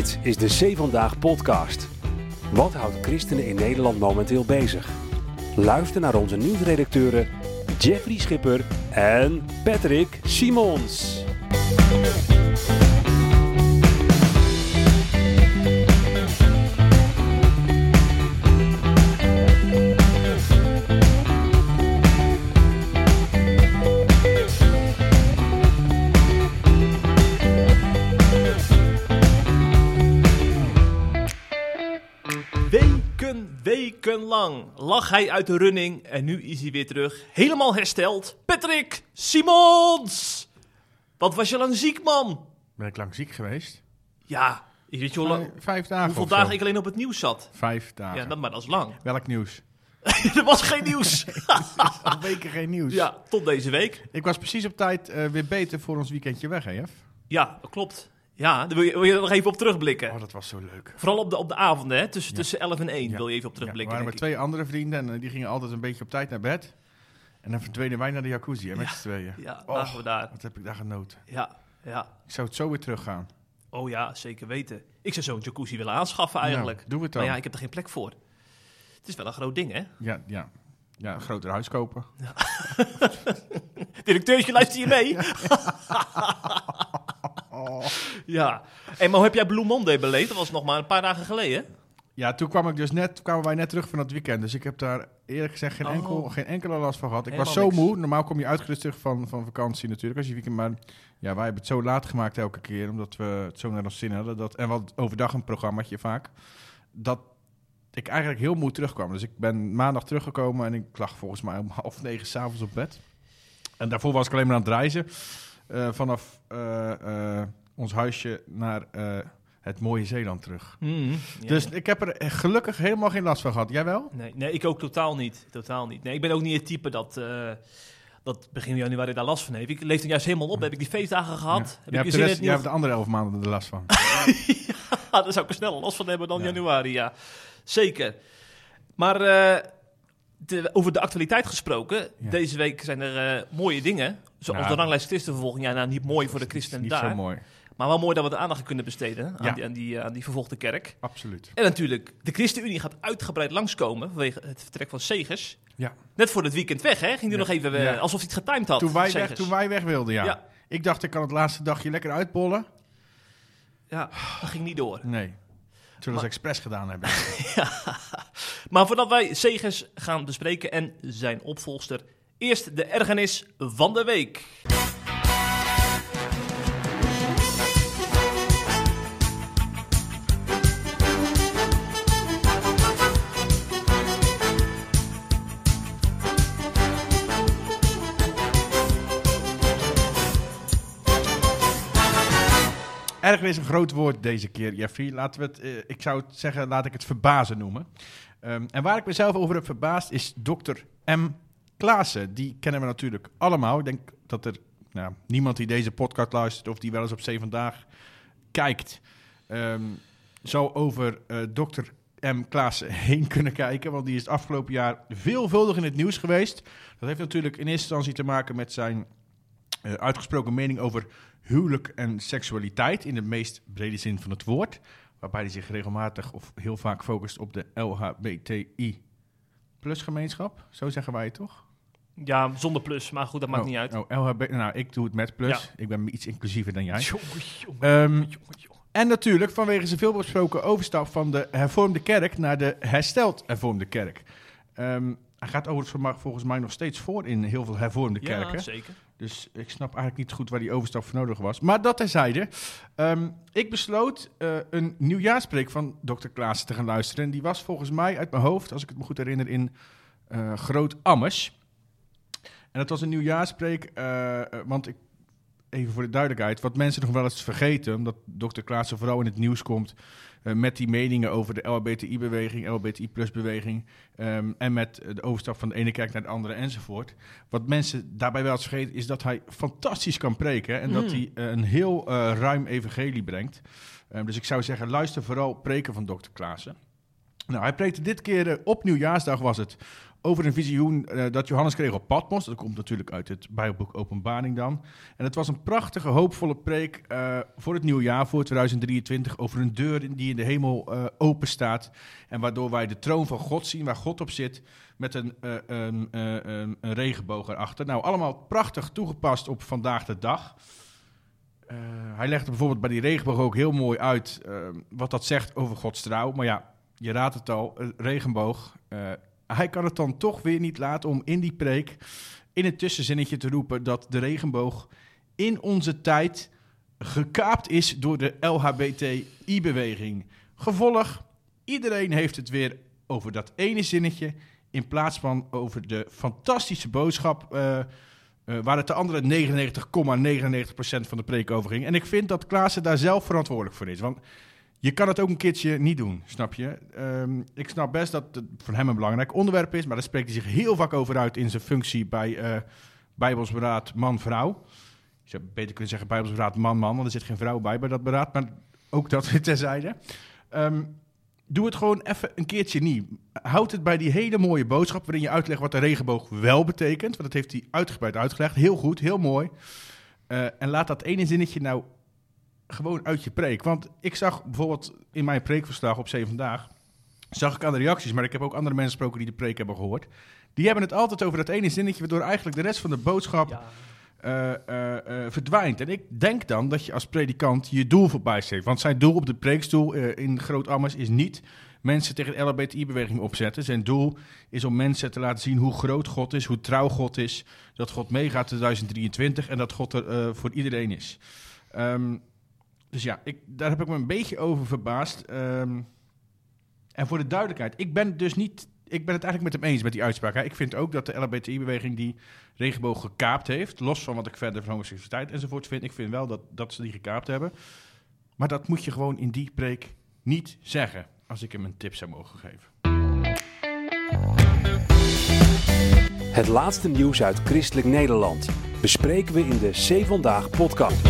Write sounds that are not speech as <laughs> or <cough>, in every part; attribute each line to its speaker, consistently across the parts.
Speaker 1: Dit is de C Vandaag podcast. Wat houdt christenen in Nederland momenteel bezig? Luister naar onze nieuwsredacteuren Jeffrey Schipper en Patrick Simons.
Speaker 2: Lang lag hij uit de running en nu is hij weer terug. Helemaal hersteld. Patrick Simons! Wat was je lang ziek, man?
Speaker 3: Ben ik lang ziek geweest?
Speaker 2: Ja, je weet je lang-
Speaker 3: Vijf, dagen
Speaker 2: hoeveel
Speaker 3: zo.
Speaker 2: dagen ik alleen op het nieuws zat?
Speaker 3: Vijf dagen.
Speaker 2: Ja, dat, maar dat is lang.
Speaker 3: Welk nieuws? <laughs>
Speaker 2: er was geen nieuws. <laughs>
Speaker 3: Al weken geen nieuws.
Speaker 2: ja, tot deze week.
Speaker 3: Ik was precies op tijd eh, weer beter voor ons weekendje weg, hè, Jeff?
Speaker 2: Ja, dat klopt. Ja, daar wil je, wil je er nog even op terugblikken.
Speaker 3: Oh, dat was zo leuk.
Speaker 2: Vooral op de, op de avonden, hè? Tussen,
Speaker 3: Ja.
Speaker 2: tussen 11 en 1
Speaker 3: Ja.
Speaker 2: wil je even op
Speaker 3: Ja, er
Speaker 2: terugblikken.
Speaker 3: waren maar twee andere vrienden en eh, die gingen altijd een beetje op tijd naar bed. En dan verdwenen wij naar de jacuzzi, hè, met
Speaker 2: Ja.
Speaker 3: z'n tweeën.
Speaker 2: Ja, lagen we daar.
Speaker 3: Wat heb ik daar genoten.
Speaker 2: Ja, ja.
Speaker 3: Ik zou het zo weer teruggaan.
Speaker 2: Oh ja, zeker weten. Ik zou zo'n jacuzzi willen aanschaffen eigenlijk.
Speaker 3: Nou, doe het dan.
Speaker 2: Maar ja, ik heb er geen plek voor. Het is wel een groot ding, hè?
Speaker 3: Ja, ja. Ja, een groter huis kopen. <laughs>
Speaker 2: Directeurtje, luister je mee? <laughs> <laughs> ja. Hey, maar hoe heb jij Blue Monday beleefd? Dat was nog maar een paar dagen geleden.
Speaker 3: Ja, toen kwam ik dus net, kwamen wij net terug van het weekend. Dus ik heb daar eerlijk gezegd geen,
Speaker 2: Oh.
Speaker 3: enkel, geen enkele last van gehad. Ik was zo
Speaker 2: niks.
Speaker 3: moe. Normaal kom je uitgerust terug van, van vakantie natuurlijk als je weekend. Maar ja, wij hebben het zo laat gemaakt elke keer. Omdat we het zo naar ons zin hadden. Dat, en wat overdag een programmaatje vaak. Dat ik eigenlijk heel moe terugkwam. Dus ik ben maandag teruggekomen en ik lag volgens mij om half negen s'avonds op bed. En daarvoor was ik alleen maar aan het reizen. Eh, vanaf eh, eh, ons huisje naar het mooie Zeeland terug.
Speaker 2: Ja.
Speaker 3: Dus ik heb er gelukkig helemaal geen last van gehad. Jij wel?
Speaker 2: Nee, nee, ik ook totaal niet. Totaal niet. Nee, ik ben ook niet het type dat, dat begin januari daar last van heeft. Ik leef er juist helemaal op. Heb ik die feestdagen gehad?
Speaker 3: Ja.
Speaker 2: Heb
Speaker 3: Jij
Speaker 2: ik
Speaker 3: hebt, de rest, jij hebt de andere elf maanden er last van. <laughs>
Speaker 2: Ah, daar zou ik er sneller last van hebben dan
Speaker 3: Ja.
Speaker 2: januari, ja. Zeker. Maar de- over de actualiteit gesproken.
Speaker 3: Ja.
Speaker 2: Deze week zijn er mooie dingen. Zoals
Speaker 3: Ja.
Speaker 2: de ranglijst christenvervolging. Ja, nou, niet mooi voor de
Speaker 3: Niet-
Speaker 2: christenen
Speaker 3: Niet
Speaker 2: daar.
Speaker 3: zo mooi.
Speaker 2: Maar wel mooi dat we de aandacht kunnen besteden aan,
Speaker 3: Ja.
Speaker 2: die, aan, die, aan die vervolgde kerk.
Speaker 3: Absoluut.
Speaker 2: En natuurlijk, de ChristenUnie gaat uitgebreid langskomen vanwege het vertrek van Segers.
Speaker 3: Ja.
Speaker 2: Net voor het weekend weg, hè? Ging hij
Speaker 3: Ja.
Speaker 2: nog even, eh,
Speaker 3: Ja.
Speaker 2: alsof hij het getimed had.
Speaker 3: Toen wij, weg, toen wij weg wilden, ja.
Speaker 2: Ja.
Speaker 3: Ik dacht, ik kan het laatste dagje lekker uitbollen.
Speaker 2: Ja, dat ging niet door.
Speaker 3: Nee. Zullen ze
Speaker 2: Maar-
Speaker 3: expres gedaan hebben. <laughs>
Speaker 2: Maar voordat wij Segers gaan bespreken en zijn opvolgster, eerst de ergernis van de week.
Speaker 3: Ergernis is een groot woord deze keer, Jeffrey. Laten we het, eh, ik zou het zeggen, laat ik het verbazen noemen. Ehm, en waar ik mezelf over heb verbaasd is dokter M. Klaassen. Die kennen we natuurlijk allemaal. Ik denk dat er nou, niemand die deze podcast luistert of die wel eens op C Vandaag kijkt, ehm zou over eh dokter M. Klaassen <laughs> heen kunnen kijken. Want die is het afgelopen jaar veelvuldig in het nieuws geweest. Dat heeft natuurlijk in eerste instantie te maken met zijn eh, uitgesproken mening over huwelijk en seksualiteit in de meest brede zin van het woord. Waarbij hij zich regelmatig of heel vaak focust op de LHBTI plus gemeenschap. Zo zeggen wij het toch?
Speaker 2: Ja, zonder plus, maar goed, dat maakt
Speaker 3: Oh,
Speaker 2: niet uit.
Speaker 3: Oh, LHB, nou, ik doe het met plus. Ik ben iets inclusiever dan jij.
Speaker 2: Jongen, jongen,
Speaker 3: Ehm,
Speaker 2: jongen,
Speaker 3: en natuurlijk vanwege zijn veelbesproken overstap van de hervormde kerk naar de hersteld hervormde kerk. Ehm, hij gaat overigens volgens mij nog steeds voor in heel veel hervormde kerken.
Speaker 2: Ja, zeker.
Speaker 3: Dus ik snap eigenlijk niet goed waar die overstap voor nodig was. Maar dat terzijde. Ehm ik besloot eh, een nieuwjaarspreek van Dr. Klaassen te gaan luisteren. En die was volgens mij uit mijn hoofd, als ik het me goed herinner, in eh Groot Ammers. En dat was een nieuwjaarspreek, eh, eh, want ik, even voor de duidelijkheid, wat mensen nog wel eens vergeten, omdat Dr. Klaassen vooral in het nieuws komt eh, met die meningen over de LHBTI-beweging, LHBTI-plus-beweging ehm, en met de overstap van de ene kerk naar de andere enzovoort. Wat mensen daarbij wel eens vergeten is dat hij fantastisch kan preken en dat
Speaker 2: Mm.
Speaker 3: hij een heel ruim evangelie brengt. Ehm, dus ik zou zeggen, luister vooral preken van Dr. Klaassen. Nou, hij preekte dit keer op nieuwjaarsdag was het over een visioen eh, dat Johannes kreeg op Patmos. Dat komt natuurlijk uit het Bijbelboek Openbaring dan. En het was een prachtige, hoopvolle preek eh, voor het nieuwe jaar, voor 2023, over een deur die in de hemel eh, open staat. En waardoor wij de troon van God zien, waar God op zit, met een, eh, een, regenboog erachter. Nou, allemaal prachtig toegepast op vandaag de dag. Hij legde bijvoorbeeld bij die regenboog ook heel mooi uit wat dat zegt over Gods trouw. Maar ja, je raadt het al, regenboog. Hij kan het dan toch weer niet laten om in die preek in het tussenzinnetje te roepen dat de regenboog in onze tijd gekaapt is door de LHBTI-beweging. Gevolg, iedereen heeft het weer over dat ene zinnetje in plaats van over de fantastische boodschap eh, eh, waar het de andere 99,99% van de preek over ging. En ik vind dat Klaassen daar zelf verantwoordelijk voor is. Want je kan het ook een keertje niet doen, snap je? Ehm, ik snap best dat het voor hem een belangrijk onderwerp is, maar daar spreekt hij zich heel vaak over uit in zijn functie bij eh Bijbels Beraad Man-Vrouw. Je zou beter kunnen zeggen Bijbels Beraad Man-Man, want er zit geen vrouw bij bij dat beraad, maar ook dat terzijde. Ehm, doe het gewoon even een keertje niet. Houd het bij die hele mooie boodschap waarin je uitlegt wat de regenboog wel betekent, want dat heeft hij uitgebreid uitgelegd. Heel goed, heel mooi. Eh, en laat dat ene zinnetje nou gewoon uit je preek. Want ik zag bijvoorbeeld in mijn preekverslag op Zeven Vandaag... zag ik aan de reacties, maar ik heb ook andere mensen gesproken die de preek hebben gehoord. Die hebben het altijd over dat ene zinnetje... waardoor eigenlijk de rest van de boodschap
Speaker 2: Ja.
Speaker 3: eh, eh, eh, verdwijnt. En ik denk dan dat je als predikant je doel voorbij steekt. Want zijn doel op de preekstoel in Groot Ammers is niet... mensen tegen de LHBTI-beweging opzetten. Zijn doel is om mensen te laten zien hoe groot God is... hoe trouw God is, dat God meegaat 2023... en dat God er voor iedereen is. Ehm, dus ja, ik, daar heb ik me een beetje over verbaasd. Ehm, en voor de duidelijkheid, ik ben dus niet. Ik ben het eigenlijk met hem eens met die uitspraak. hè. Ik vind ook dat de LHBTI-beweging die regenboog gekaapt heeft. Los van wat ik verder van homoseksualiteit enzovoort vind. Ik vind wel dat, dat ze die gekaapt hebben. Maar dat moet je gewoon in die preek niet zeggen. Als ik hem een tip zou mogen geven.
Speaker 1: Het laatste nieuws uit Christelijk Nederland bespreken we in de C Vandaag podcast.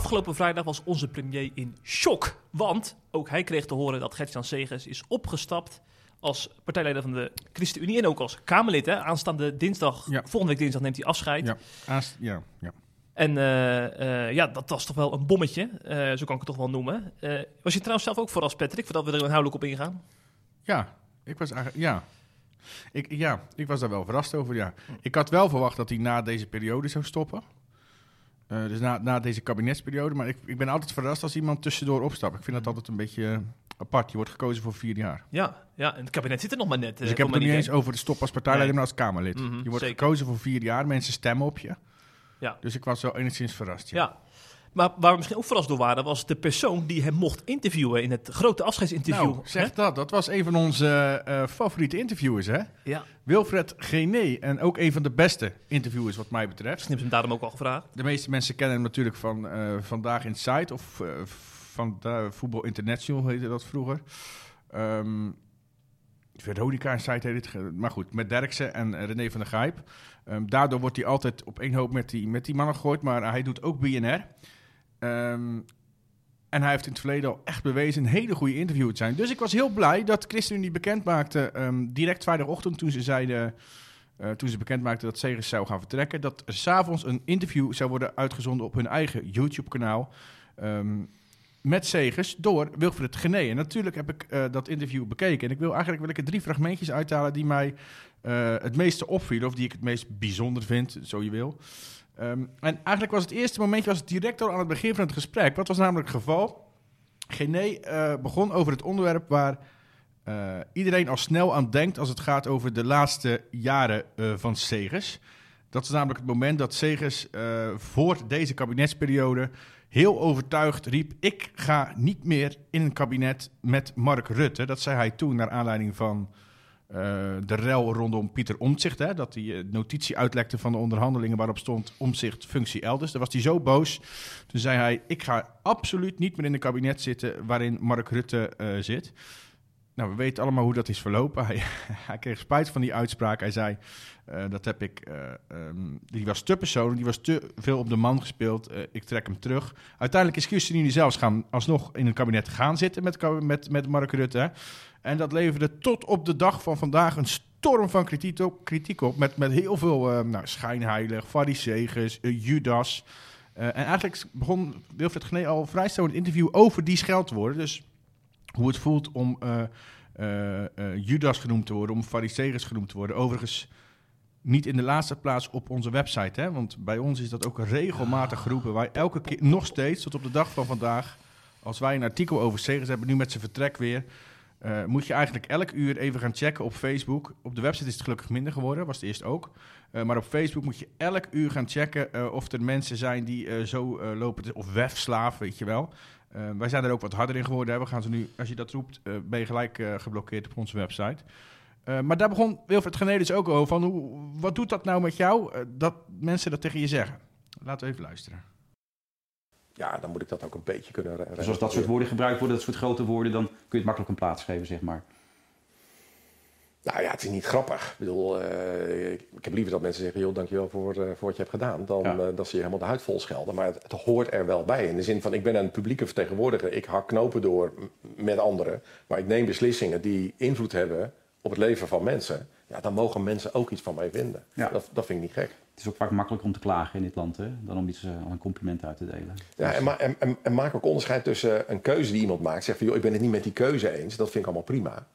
Speaker 2: Afgelopen vrijdag was onze premier in shock. Want ook hij kreeg te horen dat Gert-Jan Segers is opgestapt als partijleider van de ChristenUnie. En ook als Kamerlid. Hè. Aanstaande dinsdag,
Speaker 3: Ja.
Speaker 2: volgende week dinsdag neemt hij afscheid.
Speaker 3: Ja, Aast, ja, ja.
Speaker 2: En eh, eh, ja, dat was toch wel een bommetje. eh, zo kan ik het toch wel noemen. Was je trouwens zelf ook verrast, Patrick, voordat we er inhoudelijk op ingaan?
Speaker 3: Ja, ik was eigenlijk. Ja. Ik, ja, ik was daar wel verrast over. Ja. Ik had wel verwacht dat hij na deze periode zou stoppen. Eh, dus na, na deze kabinetsperiode. Maar ik, ik ben altijd verrast als iemand tussendoor opstapt. Ik vind dat altijd een beetje eh, apart. Je wordt gekozen voor vier jaar.
Speaker 2: Ja, ja, en het kabinet zit er nog maar net.
Speaker 3: Dus
Speaker 2: eh,
Speaker 3: ik heb het niet eens over de stop als partijleider,
Speaker 2: Nee.
Speaker 3: maar als Kamerlid.
Speaker 2: Mhm,
Speaker 3: je wordt
Speaker 2: zeker.
Speaker 3: gekozen voor vier jaar. Mensen stemmen op je.
Speaker 2: Ja.
Speaker 3: Dus ik was wel enigszins verrast. Ja.
Speaker 2: Ja. Maar waar we misschien ook verrast door waren, was de persoon die hem mocht interviewen in het grote afscheidsinterview.
Speaker 3: Nou, zeg dat. Dat was een van onze eh, favoriete interviewers, hè?
Speaker 2: Ja,
Speaker 3: Wilfred Gené. En ook een van de beste interviewers wat mij betreft.
Speaker 2: Snip hem daarom ook al gevraagd.
Speaker 3: De meeste mensen kennen hem natuurlijk van eh, Vandaag in Site of eh, van Voetbal International heette dat vroeger. Ehm Veronica in Site heet het. Maar goed, met Derksen en René van der Gijp. Ehm, daardoor wordt hij altijd op één hoop met die, met die mannen gegooid. Maar hij doet ook BNR. Ehm, en hij heeft in het verleden al echt bewezen een hele goede interviewer te zijn. Dus ik was heel blij dat ChristenUnie bekend maakte, ehm, direct vrijdagochtend toen ze zeiden... eh, toen ze bekend maakten dat Segers zou gaan vertrekken, dat er s'avonds een interview zou worden uitgezonden op hun eigen YouTube-kanaal. ehm, met Segers door Wilfred Gené. En natuurlijk heb ik eh, dat interview bekeken. En ik wil eigenlijk wil ik er drie fragmentjes uithalen die mij eh, het meeste opvielen. Of die ik het meest bijzonder vind, zo je wil. Ehm, en eigenlijk was het eerste momentje was het direct al aan het begin van het gesprek. Wat was namelijk het geval? Gené eh, begon over het onderwerp waar eh, iedereen al snel aan denkt als het gaat over de laatste jaren eh, van Segers. Dat is namelijk het moment dat Segers voor deze kabinetsperiode heel overtuigd riep: Ik ga niet meer in een kabinet met Mark Rutte. Dat zei hij toen naar aanleiding van eh, de rel rondom Pieter Omtzigt. Hè, dat hij eh, notitie uitlekte van de onderhandelingen waarop stond Omtzigt functie elders. Daar was hij zo boos. Toen zei hij: Ik ga absoluut niet meer in een kabinet zitten waarin Mark Rutte eh, zit. nou, we weten allemaal hoe dat is verlopen. <laughs> Hij, hij kreeg spijt van die uitspraak. Hij zei, dat heb ik, eh, ehm, die was te persoonlijk, die was te veel op de man gespeeld. Ik trek hem terug. Uiteindelijk is ChristenUnie zelfs gaan alsnog in een kabinet gaan zitten met, met, met Mark Rutte. En dat leverde tot op de dag van vandaag een storm van kritiek op, kritiek op met, met heel veel nou, schijnheilig, fariseegers, Judas... en eigenlijk begon Wilfred Genee al vrij snel het interview over die scheldwoorden. Dus hoe het voelt om Judas genoemd te worden, om Fariseeërs genoemd te worden. Overigens niet in de laatste plaats op onze website, hè? want bij ons is dat ook regelmatig geroepen. Wij elke keer, nog steeds, tot op de dag van vandaag, als wij een artikel over Segers hebben, nu met zijn vertrek weer, uh, moet je eigenlijk elk uur even gaan checken op Facebook. Op de website is het gelukkig minder geworden, was het eerst ook. Uh, maar op Facebook moet je elk uur gaan checken uh, of er mensen zijn die zo lopen, of wefslaaf, weet je wel. Wij zijn er ook wat harder in geworden. Hè. We gaan ze nu, als je dat roept, ben je gelijk geblokkeerd op onze website. maar daar begon Wilfred Genedis ook over. Van hoe, wat doet dat nou met jou, dat mensen dat tegen je zeggen? Laten we even luisteren.
Speaker 4: Ja, dan moet ik dat ook een beetje kunnen...
Speaker 5: Dus als dat soort woorden gebruikt worden, dat soort grote woorden... dan kun je het makkelijk een plaats geven, zeg maar.
Speaker 4: Nou ja, het is niet grappig. Ik bedoel, uh, ik heb liever dat mensen zeggen, joh, dankjewel voor, uh, voor wat je hebt gedaan, dan ja. uh, dat ze je helemaal de huid vol schelden. Maar het, het, hoort er wel bij. In de zin van, ik ben een publieke vertegenwoordiger, ik hak knopen door met anderen, maar ik neem beslissingen die invloed hebben op het leven van mensen. Ja, dan mogen mensen ook iets van mij vinden. Ja. Dat, dat vind ik niet gek.
Speaker 5: Het is ook vaak makkelijker om te klagen in dit land, hè, dan om iets een compliment uit te delen.
Speaker 4: Ja, en, ma en, en, en maak ook onderscheid tussen een keuze die iemand maakt. Zeg van, joh, ik ben het niet met die keuze eens. Dat vind ik allemaal prima.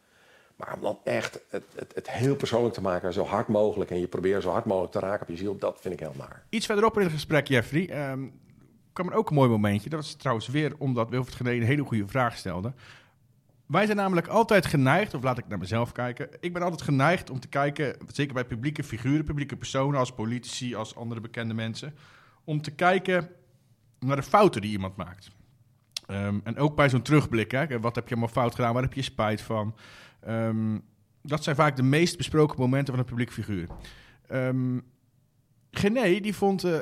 Speaker 4: Maar om dan echt het, het, het, heel persoonlijk te maken, zo hard mogelijk... en je probeert zo hard mogelijk te raken op je ziel, dat vind ik heel naar.
Speaker 3: Iets verderop in het gesprek, Jeffrey, um, kwam er ook een mooi momentje. Dat was trouwens weer omdat Wilfred Genee een hele goede vraag stelde. Wij zijn namelijk altijd geneigd, of laat ik naar mezelf kijken... ik ben altijd geneigd om te kijken, zeker bij publieke figuren... publieke personen als politici, als andere bekende mensen... om te kijken naar de fouten die iemand maakt. Um, en ook bij zo'n terugblik, wat heb je allemaal fout gedaan, waar heb je spijt van... Um, dat zijn vaak de meest besproken momenten van een publiek figuur. Um, Gené, die vond, uh,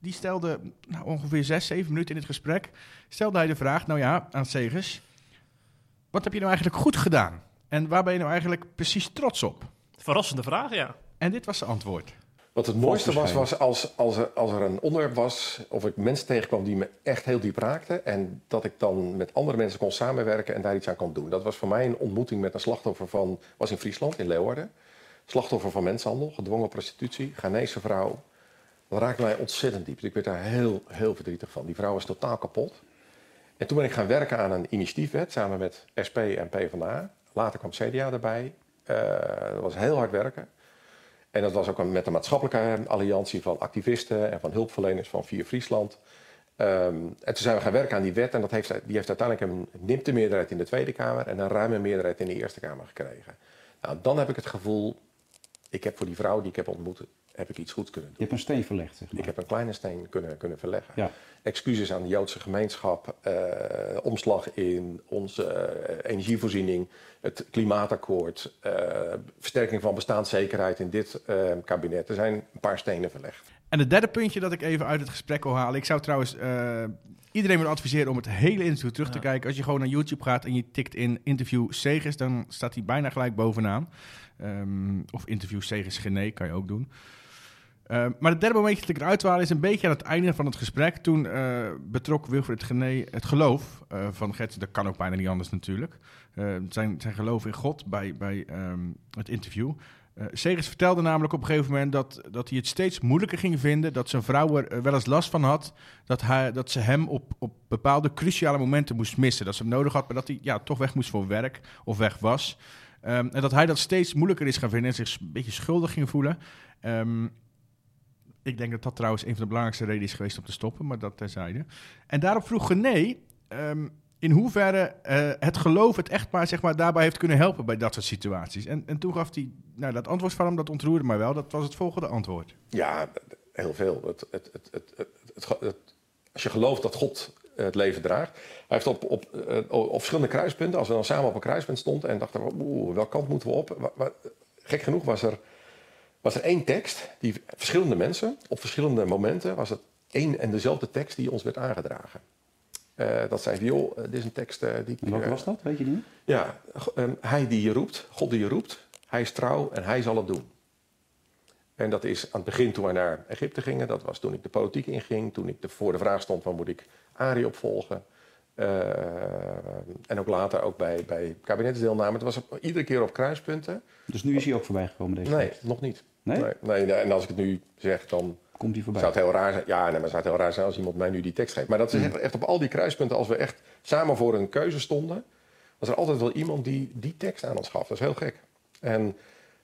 Speaker 3: die stelde nou, ongeveer zes, zeven minuten in het gesprek, stelde hij de vraag, nou ja, aan Segers, wat heb je nou eigenlijk goed gedaan? En waar ben je nou eigenlijk precies trots op?
Speaker 2: Verrassende vraag, ja.
Speaker 3: En dit was zijn antwoord.
Speaker 4: Wat het mooiste was, was als, als, er, als er een onderwerp was, of ik mensen tegenkwam die me echt heel diep raakten. En dat ik dan met andere mensen kon samenwerken en daar iets aan kon doen. Dat was voor mij een ontmoeting met een slachtoffer van, was in Friesland, in Leeuwarden. Slachtoffer van mensenhandel, gedwongen prostitutie, Ghanese vrouw. Dat raakte mij ontzettend diep. Ik werd daar heel, heel verdrietig van. Die vrouw was totaal kapot. En toen ben ik gaan werken aan een initiatiefwet samen met SP en PvdA. Later kwam CDA erbij. Uh, dat was heel hard werken. En dat was ook met de maatschappelijke alliantie van activisten en van hulpverleners van Vier Friesland. Um, en toen zijn we gaan werken aan die wet en dat heeft, die heeft uiteindelijk een nipte meerderheid in de Tweede Kamer en een ruime meerderheid in de Eerste Kamer gekregen. Nou, dan heb ik het gevoel, ik heb voor die vrouw die ik heb ontmoet, heb ik iets goeds kunnen doen.
Speaker 5: Je hebt een steen verlegd, zeg maar.
Speaker 4: Ik heb een kleine steen kunnen, kunnen verleggen. Ja. Excuses aan de Joodse gemeenschap, uh, omslag in onze uh, energievoorziening, het klimaatakkoord, uh, versterking van bestaanszekerheid in dit kabinet. Er zijn een paar stenen verlegd.
Speaker 3: En het derde puntje dat ik even uit het gesprek wil halen. Ik zou trouwens iedereen wil adviseren om het hele interview terug te kijken. Als je gewoon naar YouTube gaat en je tikt in interview Segers, dan staat hij bijna gelijk bovenaan. Um, of interview Segers Gené kan je ook doen. Uh, maar het derde momentje dat ik eruit is een beetje aan het einde van het gesprek. Toen uh, betrok Wilfred Gené het geloof uh, van Gert. Dat kan ook bijna niet anders natuurlijk. zijn, zijn geloof in God bij, bij um, het interview. Segers vertelde namelijk op een gegeven moment dat, dat hij het steeds moeilijker ging vinden. Dat zijn vrouw er wel eens last van had. Dat, hij, dat ze hem op, op bepaalde cruciale momenten moest missen. Dat ze hem nodig had, maar dat hij ja, toch weg moest voor werk of weg was. Um, en dat hij dat steeds moeilijker is gaan vinden en zich een beetje schuldig ging voelen. Ik denk dat dat trouwens een van de belangrijkste redenen is geweest om te stoppen, maar dat terzijde. En daarop vroeg René um, in hoeverre uh, het geloof het echtpaar zeg maar, daarbij heeft kunnen helpen bij dat soort situaties. En, en toen gaf hij, nou dat antwoord van hem, dat ontroerde mij wel. Dat was het volgende antwoord.
Speaker 4: Ja, heel veel. Het, het, het, als je gelooft dat God het leven draagt. Hij heeft op, op, op, op verschillende kruispunten, als we dan samen op een kruispunt stonden en dachten, oeh, welke kant moeten we op? Gek genoeg was er was er één tekst die verschillende mensen op verschillende momenten was het één en dezelfde tekst die ons werd aangedragen. Eh, dat zei hij, joh, eh, dit is een tekst eh, die ik... Eh,
Speaker 5: was dat? Weet je die?
Speaker 4: Ja, ehm, hij die je roept, God die je roept, hij is trouw en hij zal het doen. En dat is aan het begin toen wij naar Egypte gingen, dat was toen ik de politiek inging, toen ik de, voor de vraag stond, waar moet ik Ari opvolgen? En ook later ook bij, bij kabinetsdeelname. Het was op- iedere keer op kruispunten.
Speaker 5: Dus nu is hij ook voorbij gekomen, deze
Speaker 4: Nee, nog niet.
Speaker 5: Nee?
Speaker 4: Nee, nee, en als ik het nu zeg, dan
Speaker 5: Komt hij voorbij?
Speaker 4: zou het heel raar zijn. Ja, nee, maar zou het heel raar zijn als iemand mij nu die tekst geeft. Maar dat is echt, echt op al die kruispunten, als we echt samen voor een keuze stonden, was er altijd wel iemand die die tekst aan ons gaf. Dat is heel gek. En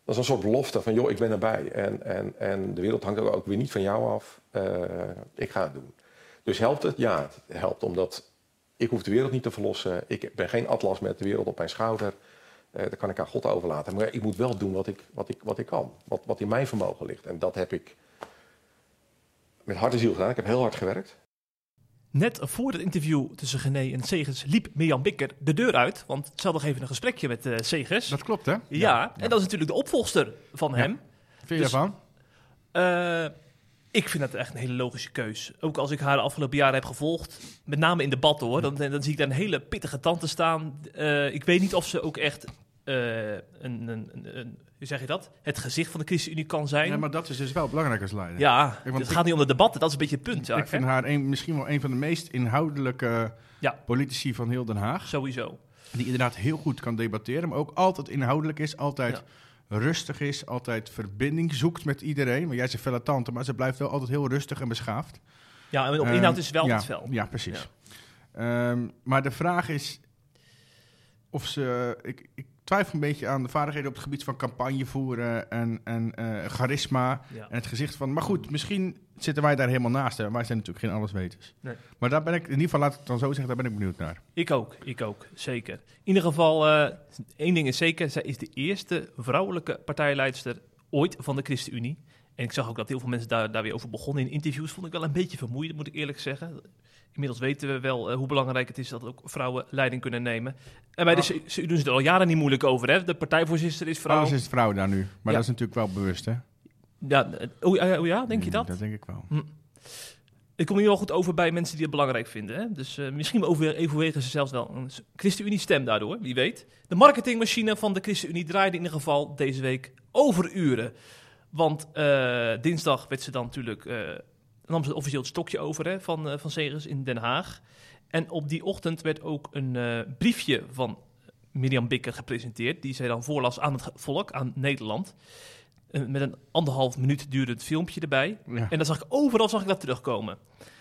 Speaker 4: dat is een soort belofte van, joh, ik ben erbij. En, en, en de wereld hangt ook weer niet van jou af. Eh, ik ga het doen. Dus helpt het? Ja, het helpt. Omdat ik hoef de wereld niet te verlossen. Ik ben geen atlas met de wereld op mijn schouder. Eh dat kan ik aan God overlaten. Maar ik moet wel doen wat ik, wat ik, wat ik kan. Wat, wat in mijn vermogen ligt. En dat heb ik met hart en ziel gedaan. Ik heb heel hard gewerkt.
Speaker 2: Net voor het interview tussen Gené en Segers liep Mirjam Bikker de deur uit. Want ze had nog even een gesprekje met eh Segers.
Speaker 3: Dat klopt, hè?
Speaker 2: ja, en dat is natuurlijk de opvolgster van
Speaker 3: Ja.
Speaker 2: hem.
Speaker 3: Vind je
Speaker 2: Dus-
Speaker 3: daarvan?
Speaker 2: Eh, ik vind dat echt een hele logische keus. Ook als ik haar de afgelopen jaren heb gevolgd, met name in debatten hoor, dan, dan zie ik daar een hele pittige tante staan. Eh, ik weet niet of ze ook echt eh, een, een, een, een- hoe zeg je dat? Het gezicht van de ChristenUnie kan zijn.
Speaker 3: Ja, maar dat is dus wel belangrijk als leider.
Speaker 2: Ja,
Speaker 3: want
Speaker 2: het
Speaker 3: ik-
Speaker 2: gaat niet om de debatten, dat is een beetje het punt.
Speaker 3: ik
Speaker 2: Jaak,
Speaker 3: vind
Speaker 2: hè?
Speaker 3: haar een, misschien wel een van de meest inhoudelijke
Speaker 2: Ja.
Speaker 3: politici van heel Den Haag.
Speaker 2: Sowieso.
Speaker 3: Die inderdaad heel goed kan debatteren, maar ook altijd inhoudelijk is, altijd
Speaker 2: Ja.
Speaker 3: Rustig is, altijd verbinding zoekt met iedereen. Maar jij is een felle tante, maar ze blijft wel altijd heel rustig en beschaafd.
Speaker 2: Ja, en op
Speaker 3: Ehm,
Speaker 2: inhoud is wel
Speaker 3: ja,
Speaker 2: het fel.
Speaker 3: Ja, precies. Ehm, maar de vraag is of ze... Ik, ik twijfel een beetje aan de vaardigheden op het gebied van campagne voeren en, en eh, charisma
Speaker 2: Ja.
Speaker 3: en het gezicht van... Maar goed, misschien zitten wij daar helemaal naast. Hè. Wij zijn natuurlijk geen allesweters.
Speaker 2: Nee.
Speaker 3: Maar daar ben ik, in ieder geval laat ik het dan zo zeggen, daar ben ik benieuwd naar.
Speaker 2: Ik ook, ik ook, zeker. In ieder geval, eh, één ding is zeker, zij is de eerste vrouwelijke partijleidster ooit van de ChristenUnie. En ik zag ook dat heel veel mensen daar, daar weer over begonnen. In interviews vond ik wel een beetje vermoeiend, moet ik eerlijk zeggen. Inmiddels weten we wel eh, hoe belangrijk het is dat ook vrouwen leiding kunnen nemen. En bij de
Speaker 3: Ah.
Speaker 2: CU doen ze er al jaren niet moeilijk over. Hè? De partijvoorzitter is vrouw.
Speaker 3: Alles is vrouw daar nu. Maar
Speaker 2: Ja.
Speaker 3: dat is natuurlijk wel bewust, hè?
Speaker 2: Ja, eh, oh, ja, oh ja, denk je
Speaker 3: Mm,
Speaker 2: dat?
Speaker 3: Dat denk ik wel.
Speaker 2: Ik kom hier wel goed over bij mensen die het belangrijk vinden. Hè? Dus eh, misschien over, overwegen ze zelfs wel een ChristenUnie-stem daardoor, wie weet. De marketingmachine van de ChristenUnie draaide in ieder geval deze week overuren. Want eh, dinsdag werd ze dan natuurlijk, eh, nam ze officieel het stokje over hè, van, van Segers in Den Haag. En op die ochtend werd ook een briefje van Mirjam Bikker gepresenteerd, die zij dan voorlas aan het volk, aan Nederland. Met een anderhalf minuut duurde het filmpje erbij.
Speaker 3: Ja.
Speaker 2: En dan zag ik overal zag ik dat terugkomen.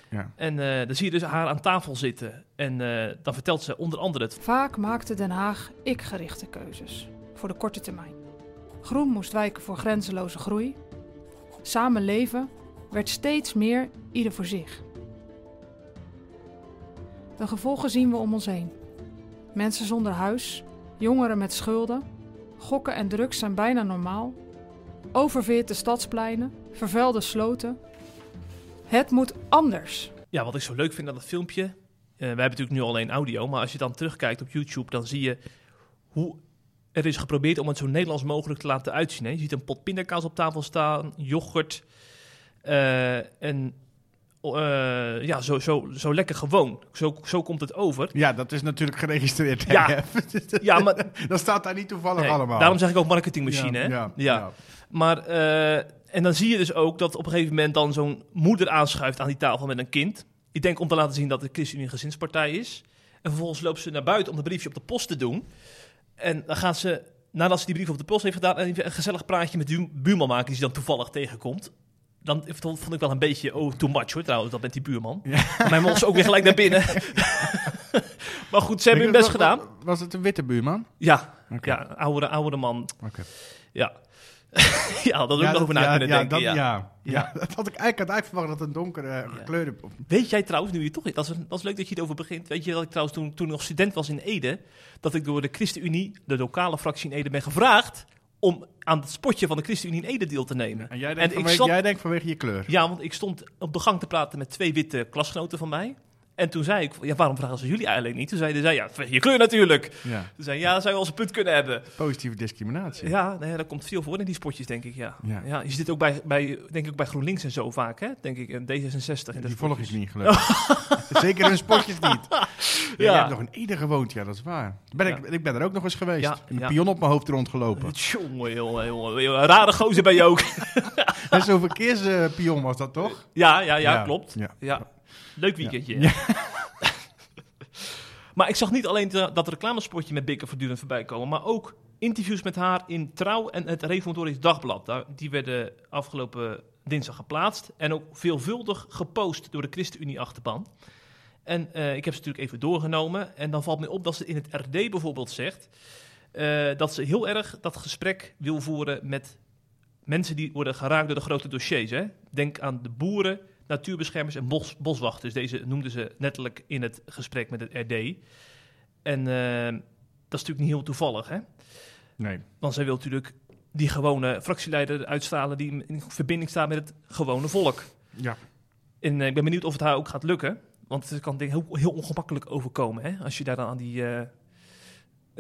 Speaker 3: Ja.
Speaker 2: En eh, dan zie je dus haar aan tafel zitten. En eh, dan vertelt ze onder andere het.
Speaker 6: Vaak maakte Den Haag ik-gerichte keuzes voor de korte termijn. Groen moest wijken voor grenzeloze groei. Samen leven werd steeds meer ieder voor zich. De gevolgen zien we om ons heen. Mensen zonder huis, jongeren met schulden, gokken en drugs zijn bijna normaal. Oververhitte stadspleinen, vervuilde sloten. Het moet anders.
Speaker 2: Ja, wat ik zo leuk vind aan dat filmpje. eh, wij hebben natuurlijk nu alleen audio. Maar als je dan terugkijkt op YouTube, dan zie je hoe er is geprobeerd om het zo Nederlands mogelijk te laten uitzien. Je ziet een pot pindakaas op tafel staan, yoghurt. en eh, ja, zo, zo, zo lekker gewoon. Zo, zo komt het over.
Speaker 3: ja, dat is natuurlijk geregistreerd. hè,
Speaker 2: Ja. <laughs> Ja, maar
Speaker 3: dat staat daar niet toevallig
Speaker 2: nee,
Speaker 3: allemaal.
Speaker 2: daarom zeg ik ook marketingmachine. hè?
Speaker 3: Ja,
Speaker 2: ja.
Speaker 3: ja.
Speaker 2: Maar, eh, en dan zie je dus ook dat op een gegeven moment dan zo'n moeder aanschuift aan die tafel met een kind. Ik denk om te laten zien dat de ChristenUnie een gezinspartij is. En vervolgens loopt ze naar buiten om de briefje op de post te doen. En dan gaat ze, nadat ze die brief op de post heeft gedaan, een gezellig praatje met de buurman maken die ze dan toevallig tegenkomt. Dan vond ik wel een beetje, oh, too much hoor trouwens, dat met die buurman. Mijn mond is ook weer gelijk naar binnen. <laughs> maar goed, ze hebben hun best
Speaker 3: Was-
Speaker 2: gedaan.
Speaker 3: Was het een witte buurman?
Speaker 2: Ja,
Speaker 3: Oké.
Speaker 2: ja oudere, oudere man. Ja. <laughs> ja, dat ook
Speaker 3: Ja,
Speaker 2: nog over na
Speaker 3: ja,
Speaker 2: kunnen
Speaker 3: ja,
Speaker 2: denken.
Speaker 3: dat,
Speaker 2: ja.
Speaker 3: ja.
Speaker 2: Ja.
Speaker 3: Ja, <laughs> dat had ik eigenlijk had uitverwacht dat het een donkere gekleurde...
Speaker 2: Weet jij trouwens, nu je toch... Dat is, dat is leuk dat je het over begint. Weet je dat ik trouwens toen, toen ik nog student was in Ede... dat ik door de ChristenUnie, de lokale fractie in Ede, ben gevraagd... om aan het spotje van de ChristenUnie in Ede deel te nemen.
Speaker 3: En jij denkt,
Speaker 2: En ik
Speaker 3: jij denkt vanwege je kleur.
Speaker 2: Ja, want ik stond op de gang te praten met twee witte klasgenoten van mij. En toen zei ik, ja, waarom vragen ze jullie eigenlijk niet? Toen zeiden zij, ja, je kleur natuurlijk.
Speaker 3: Ja.
Speaker 2: Toen zei ja, dat zou je wel eens een punt kunnen hebben.
Speaker 3: Positieve discriminatie.
Speaker 2: Ja, nee, dat komt veel voor in die spotjes, denk ik, ja.
Speaker 3: Ja.
Speaker 2: ja. je zit ook bij, bij, denk ik, bij GroenLinks en zo vaak, hè? Denk ik, en D66. En dat
Speaker 3: Die volg ik niet, gelukkig. <laughs> Zeker hun spotjes niet. Ja. Je hebt nog in Ede gewoond, ja, dat is waar. Ben ik, ik ben er ook nog eens geweest.
Speaker 2: Ja,
Speaker 3: een pion op mijn hoofd rondgelopen. <laughs>
Speaker 2: Jongen, jongen, rare gozer ben je ook. <laughs>
Speaker 3: en zo'n verkeerspion was dat toch?
Speaker 2: ja, ja, ja, klopt.
Speaker 3: Ja.
Speaker 2: Leuk weekendje.
Speaker 3: Ja. <laughs>
Speaker 2: maar ik zag niet alleen de- dat reclamespotje met Bikker voortdurend voorbij komen, maar ook interviews met haar in Trouw en het Reformatorisch Dagblad. Daar, die werden afgelopen dinsdag geplaatst en ook veelvuldig gepost door de ChristenUnie-achterban. En eh, ik heb ze natuurlijk even doorgenomen. En dan valt me op dat ze in het RD bijvoorbeeld zegt eh, dat ze heel erg dat gesprek wil voeren met mensen die worden geraakt door de grote dossiers. Hè? Denk aan de boeren, natuurbeschermers en bos, boswachters. Deze noemden ze letterlijk in het gesprek met het RD. En eh, dat is natuurlijk niet heel toevallig, hè?
Speaker 3: Nee.
Speaker 2: Want zij wil natuurlijk die gewone fractieleider uitstralen die in verbinding staat met het gewone volk.
Speaker 3: Ja.
Speaker 2: En eh, ik ben benieuwd of het haar ook gaat lukken. Want het kan denk ik heel, heel ongemakkelijk overkomen, hè? Als je daar dan aan die... eh,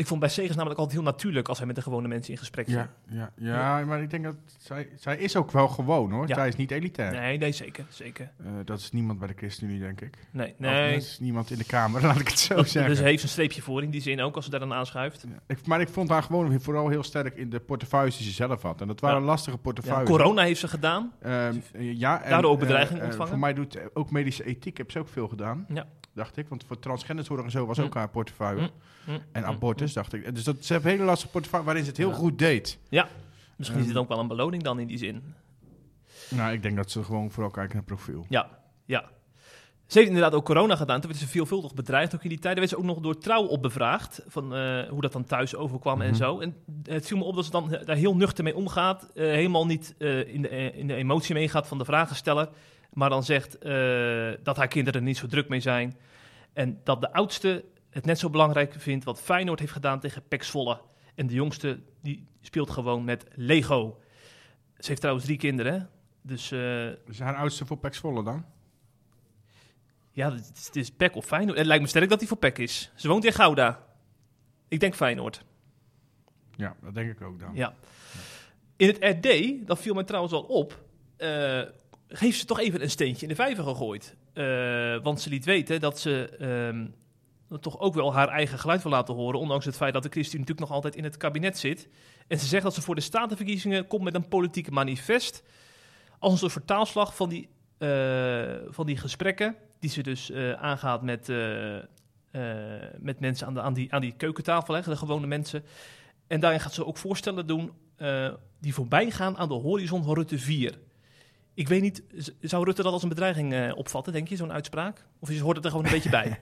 Speaker 2: Ik vond bij Segers namelijk altijd heel natuurlijk als hij met de gewone mensen in gesprek ging.
Speaker 3: Ja, ja, ja, maar ik denk dat zij, zij is ook wel gewoon hoor.
Speaker 2: Ja.
Speaker 3: Zij is niet elitair.
Speaker 2: Nee, nee, zeker, zeker.
Speaker 3: Eh, dat is niemand bij de ChristenUnie, denk ik.
Speaker 2: Nee, nee.
Speaker 3: dat is niemand in de Kamer, <laughs> laat ik het zo
Speaker 2: Dat-
Speaker 3: zeggen.
Speaker 2: dus heeft een streepje voor in die zin ook, als ze daar dan aanschuift.
Speaker 3: Ja. Ik, maar ik vond haar gewoon vooral heel sterk in de portefeuilles die ze zelf had. En dat waren lastige portefeuilles.
Speaker 2: corona heeft ze gedaan.
Speaker 3: Eh, ja, en,
Speaker 2: Daardoor ook
Speaker 3: eh,
Speaker 2: bedreiging
Speaker 3: eh,
Speaker 2: ontvangen?
Speaker 3: voor mij doet eh, ook medische ethiek, heb ze ook veel gedaan.
Speaker 2: Ja.
Speaker 3: Dacht ik, want voor transgenderzorg en zo was
Speaker 2: Hm.
Speaker 3: ook haar portefeuille.
Speaker 2: Hm,
Speaker 3: En
Speaker 2: hm,
Speaker 3: abortus, dacht ik. Dus dat, ze heeft een hele lastige portefeuille waarin ze het heel
Speaker 2: Ja.
Speaker 3: goed deed.
Speaker 2: hm. Misschien is het ook wel een beloning dan in die zin.
Speaker 3: Nou, ik denk dat ze gewoon vooral kijken naar profiel.
Speaker 2: Ja, ja. Ze heeft inderdaad ook corona gedaan. Toen werd ze veelvuldig bedreigd. Ook in die tijd werd ze ook nog door trouw op bevraagd. Van eh, hoe dat dan thuis overkwam en
Speaker 3: Mhm.
Speaker 2: zo. En het viel me op dat ze dan daar heel nuchter mee omgaat. eh, helemaal niet eh, in, de, eh, in de emotie meegaat van de vragensteller. Maar dan zegt eh, dat haar kinderen er niet zo druk mee zijn. En dat de oudste het net zo belangrijk vindt wat Feyenoord heeft gedaan tegen Pek Zwolle. En de jongste die speelt gewoon met Lego. Ze heeft trouwens drie kinderen. hè. Dus eh,
Speaker 3: Is haar oudste voor Pax Volle dan?
Speaker 2: ja, het is, het is Pek of Feyenoord. Het lijkt me sterk dat hij voor Pek is. Ze woont in Gouda. Ik denk Feyenoord.
Speaker 3: Ja, dat denk ik ook dan.
Speaker 2: Ja. In het RD, dat viel mij trouwens al op, eh, heeft ze toch even een steentje in de vijver gegooid. Eh, want ze liet weten dat ze ehm, toch ook wel haar eigen geluid wil laten horen. Ondanks het feit dat de ChristenUnie natuurlijk nog altijd in het kabinet zit. En ze zegt dat ze voor de statenverkiezingen komt met een politieke manifest. Als een soort vertaalslag van die, eh, van die gesprekken. Die ze dus eh, aangaat met, met mensen aan, de, aan, die, aan die keukentafel, hè, de gewone mensen. En daarin gaat ze ook voorstellen doen die voorbij gaan aan de horizon van Rutte 4. Ik weet niet, zou Rutte dat als een bedreiging eh, opvatten, denk je, zo'n uitspraak? Of is, hoort het er gewoon een beetje bij? <laughs>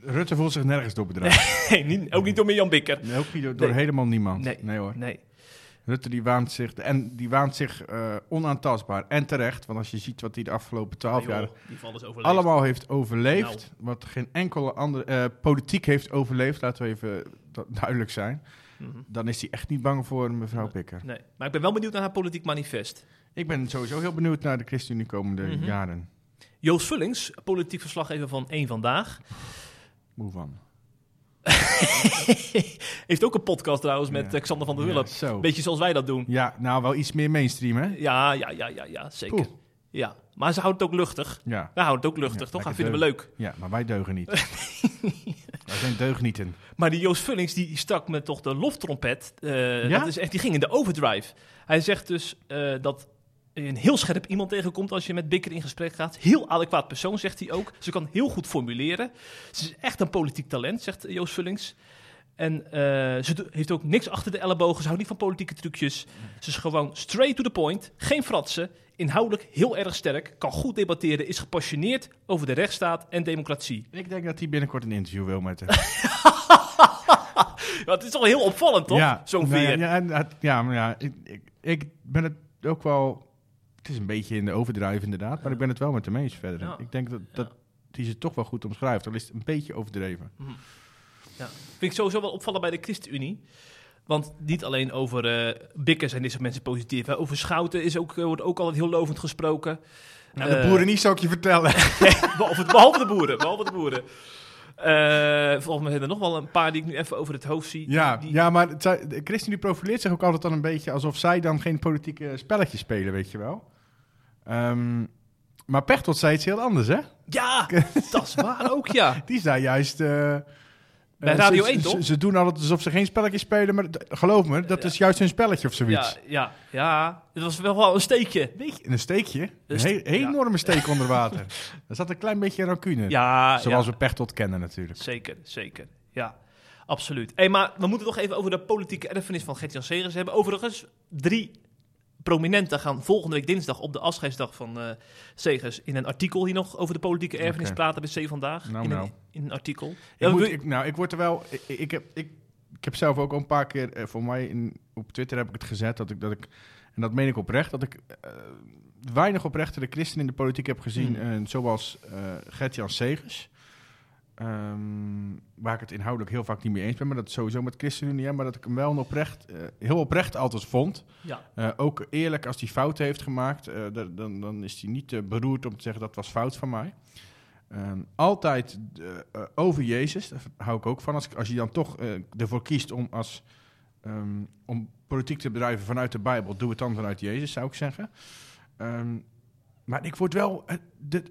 Speaker 3: Rutte voelt zich nergens door bedreigd. <laughs>
Speaker 2: Nee, niet, ook niet door Mirjam Bikker.
Speaker 3: Nee, ook niet door, door
Speaker 2: Nee.
Speaker 3: helemaal niemand.
Speaker 2: Nee.
Speaker 3: hoor.
Speaker 2: Nee.
Speaker 3: Rutte die waant zich, en die waant zich eh, onaantastbaar. En terecht, want als je ziet wat hij de afgelopen twaalf
Speaker 2: Nee,
Speaker 3: jaar
Speaker 2: overleefd.
Speaker 3: allemaal heeft overleefd.
Speaker 2: Nou.
Speaker 3: Wat geen enkele andere eh, politiek heeft overleefd, laten we even du- duidelijk zijn.
Speaker 2: Mhm.
Speaker 3: Dan is hij echt niet bang voor mevrouw
Speaker 2: Nee.
Speaker 3: Pikker.
Speaker 2: Nee. Maar ik ben wel benieuwd naar haar politiek manifest.
Speaker 3: Ik ben sowieso heel benieuwd naar de ChristenUnie komende
Speaker 2: Mhm.
Speaker 3: jaren.
Speaker 2: Joost Vullings, politiek verslaggever van Eén Vandaag.
Speaker 3: Hoe van? <laughs>
Speaker 2: Heeft ook een podcast trouwens met
Speaker 3: Ja.
Speaker 2: eh, Xander van der
Speaker 3: Ja, zo.
Speaker 2: Beetje zoals wij dat doen.
Speaker 3: Ja, nou wel iets meer mainstream, hè?
Speaker 2: Ja, ja, ja, ja, ja zeker.
Speaker 3: Poeh.
Speaker 2: Ja. Maar ze houdt het ook luchtig.
Speaker 3: Ja,
Speaker 2: Wij houden het ook luchtig,
Speaker 3: Ja,
Speaker 2: toch? Dat vinden we leuk.
Speaker 3: ja maar wij deugen niet. <laughs> wij zijn deugnieten.
Speaker 2: Maar die Joost Vullings, die stak me toch de loftrompet. eh,
Speaker 3: Ja?
Speaker 2: dat is echt, die ging in de overdrive. Hij zegt dus eh, dat een heel scherp iemand tegenkomt als je met Bikker in gesprek gaat. Heel adequaat persoon, zegt hij ook. Ze kan heel goed formuleren. Ze is echt een politiek talent, zegt Joost Vullings. En eh, ze heeft ook niks achter de ellebogen. Ze houdt niet van politieke trucjes. Ze is gewoon straight to the point. Geen fratsen. Inhoudelijk heel erg sterk. Kan goed debatteren. Is gepassioneerd over de rechtsstaat en democratie.
Speaker 3: Ik denk dat hij binnenkort een interview wil met. <laughs>
Speaker 2: Ja, het is toch heel opvallend, toch? Zo'n
Speaker 3: nou ja,
Speaker 2: veer.
Speaker 3: Ja, ja, maar ja, ik, ik, ik ben het ook wel... Het is een beetje in de overdrijf inderdaad, maar ik ben het wel met hem eens verder.
Speaker 2: Ja.
Speaker 3: Ik denk dat, dat die ze toch wel goed omschrijft, al is het een beetje overdreven.
Speaker 2: Vind ik sowieso wel opvallen bij de ChristenUnie. Want niet alleen over eh Bikker zijn deze mensen positief. Hè. Over Schouten is ook, eh, wordt ook altijd heel lovend gesproken.
Speaker 3: Nou, de
Speaker 2: Eh,
Speaker 3: boeren niet, zou ik je vertellen. <laughs>
Speaker 2: behalve, behalve de boeren. Behalve de boeren. Eh, volgens mij zijn er nog wel een paar die ik nu even over het hoofd zie.
Speaker 3: Ja,
Speaker 2: die,
Speaker 3: ja maar zij- de ChristenUnie profileert zich ook altijd dan een beetje alsof zij dan geen politieke spelletjes spelen, weet je wel. Ehm, maar Pechtold zei iets heel anders, hè?
Speaker 2: Ja, <laughs> dat is waar ook, ja.
Speaker 3: Die zei juist... eh,
Speaker 2: Bij
Speaker 3: eh,
Speaker 2: Radio
Speaker 3: ze,
Speaker 2: 1
Speaker 3: ze-
Speaker 2: toch?
Speaker 3: Ze, doen altijd alsof ze geen spelletjes spelen, maar geloof me, dat is juist hun spelletje of zoiets.
Speaker 2: Ja, ja, ja. Het was wel wel een steekje.
Speaker 3: Beetje een steekje, een
Speaker 2: Een
Speaker 3: enorme steek <laughs> onder water. Er zat een klein beetje rancune.
Speaker 2: Ja,
Speaker 3: Zoals we Pechtold kennen natuurlijk.
Speaker 2: Zeker, zeker. Ja, absoluut. Hey, maar we moeten toch even over de politieke erfenis van Gert-Jan Segers hebben. Overigens, drie prominenten gaan volgende week dinsdag op de afscheidsdag van eh Segers in een artikel hier nog over de politieke erfenis praten bij C Vandaag.
Speaker 3: Nou,
Speaker 2: in,
Speaker 3: nou.
Speaker 2: Een, in een artikel.
Speaker 3: Ik,
Speaker 2: Ja,
Speaker 3: moet,
Speaker 2: we-
Speaker 3: ik, nou, ik word er wel. Ik, ik, heb, ik, ik heb zelf ook al een paar keer. eh, voor mij in, op Twitter heb ik het gezet. Dat ik, dat ik, en dat meen ik oprecht. Dat ik eh, weinig oprechte de christenen in de politiek heb gezien.
Speaker 2: Hmm.
Speaker 3: zoals eh Gert-Jan Segers. Ehm, waar ik het inhoudelijk heel vaak niet mee eens ben. Maar dat sowieso met ChristenUnie. Maar dat ik hem wel oprecht, eh, heel oprecht altijd vond.
Speaker 2: ja,
Speaker 3: Eh, ook eerlijk als hij fouten heeft gemaakt, eh, da- dan, dan is hij niet beroerd om te zeggen dat was fout van mij. Ehm, altijd over Jezus, daar hou ik ook van. Als, als je dan toch ervoor kiest om, als, ehm, om politiek te bedrijven vanuit de Bijbel, doe het dan vanuit Jezus, zou ik zeggen. Maar ik word wel, het,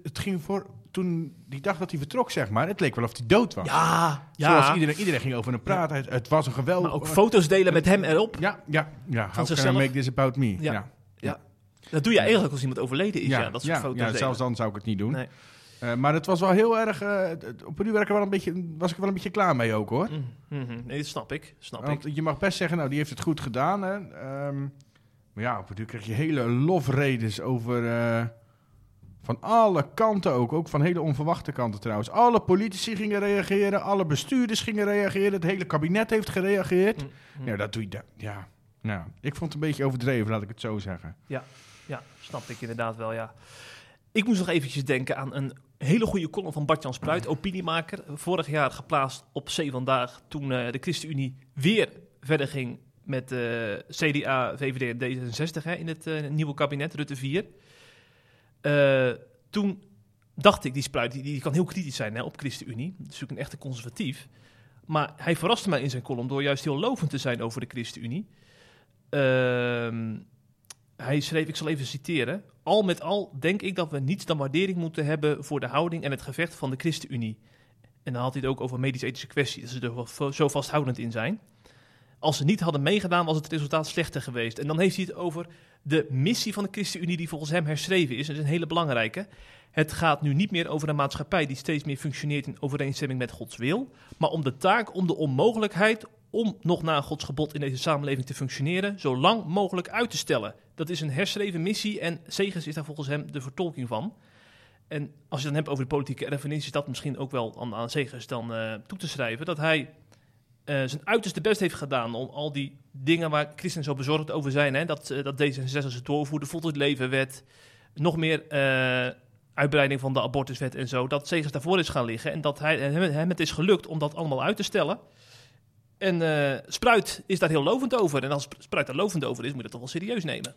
Speaker 3: het ging voor, toen die dag dat hij vertrok, zeg maar, het leek wel of hij dood was.
Speaker 2: ja,
Speaker 3: Zoals
Speaker 2: ja.
Speaker 3: iedereen, iedereen ging over hem praten. Het, het was een geweldig...
Speaker 2: Maar ook foto's delen met hem erop.
Speaker 3: Ja, ja, ja. How
Speaker 2: zichzelf.
Speaker 3: make this about me?
Speaker 2: Ja.
Speaker 3: ja.
Speaker 2: Dat doe je eigenlijk als iemand overleden is, ja, dat soort foto's
Speaker 3: ja, zelfs dan zou ik het niet doen.
Speaker 2: Nee.
Speaker 3: Eh, maar het was wel heel erg. eh, op een uur werken wel een beetje, was ik wel een beetje klaar mee ook hoor.
Speaker 2: Mm, mhm. Nee, dat snap ik. Snap ik.
Speaker 3: Want je mag best zeggen, nou die heeft het goed gedaan. Hè. Ehm, maar ja, op een uur krijg je hele lofredes over. Van alle kanten ook, ook van hele onverwachte kanten trouwens. Alle politici gingen reageren, alle bestuurders gingen reageren, het hele kabinet heeft gereageerd.
Speaker 2: Mm, mm.
Speaker 3: Nou, dat doe je. Ja, nou, ik vond het een beetje overdreven, laat ik het zo zeggen.
Speaker 2: Ja, snap ik inderdaad wel, ja. Ik moest nog eventjes denken aan een hele goede column van Bart-Jan Spruit, opiniemaker. Vorig jaar geplaatst op C Vandaag, toen eh, de ChristenUnie weer verder ging met eh, CDA, VVD en D66 hè, in het eh, nieuwe kabinet, Rutte 4. Eh, toen dacht ik, die Spruit, die, kan heel kritisch zijn hè, op ChristenUnie. Dat is natuurlijk een echte conservatief. Maar hij verraste mij in zijn column door juist heel lovend te zijn over de ChristenUnie. Ehm hij schreef, ik zal even citeren. Al met al denk ik dat we niets dan waardering moeten hebben voor de houding en het gevecht van de ChristenUnie. En dan had hij het ook over medisch-ethische kwesties, ze er zo vasthoudend in zijn. Als ze niet hadden meegedaan, was het resultaat slechter geweest. En dan heeft hij het over de missie van de ChristenUnie, die volgens hem herschreven is. Dat is een hele belangrijke. Het gaat nu niet meer over een maatschappij die steeds meer functioneert in overeenstemming met Gods wil, maar om de taak om de onmogelijkheid om nog na Gods gebod in deze samenleving te functioneren, zo lang mogelijk uit te stellen. Dat is een herschreven missie en Segers is daar volgens hem de vertolking van. En als je dan hebt over de politieke erfenis, is dat misschien ook wel aan, aan Segers dan eh, toe te schrijven. Dat hij zijn uiterste best heeft gedaan om al die dingen waar christenen zo bezorgd over zijn. Hè, dat, eh, dat D66 het doorvoerde, voltooid levenwet, nog meer eh, uitbreiding van de abortuswet en zo. Dat Segers daarvoor is gaan liggen en dat hij, hem, het is gelukt om dat allemaal uit te stellen. En eh, Spruit is daar heel lovend over. En als Sp- Spruit daar lovend over is, moet je dat toch wel serieus nemen.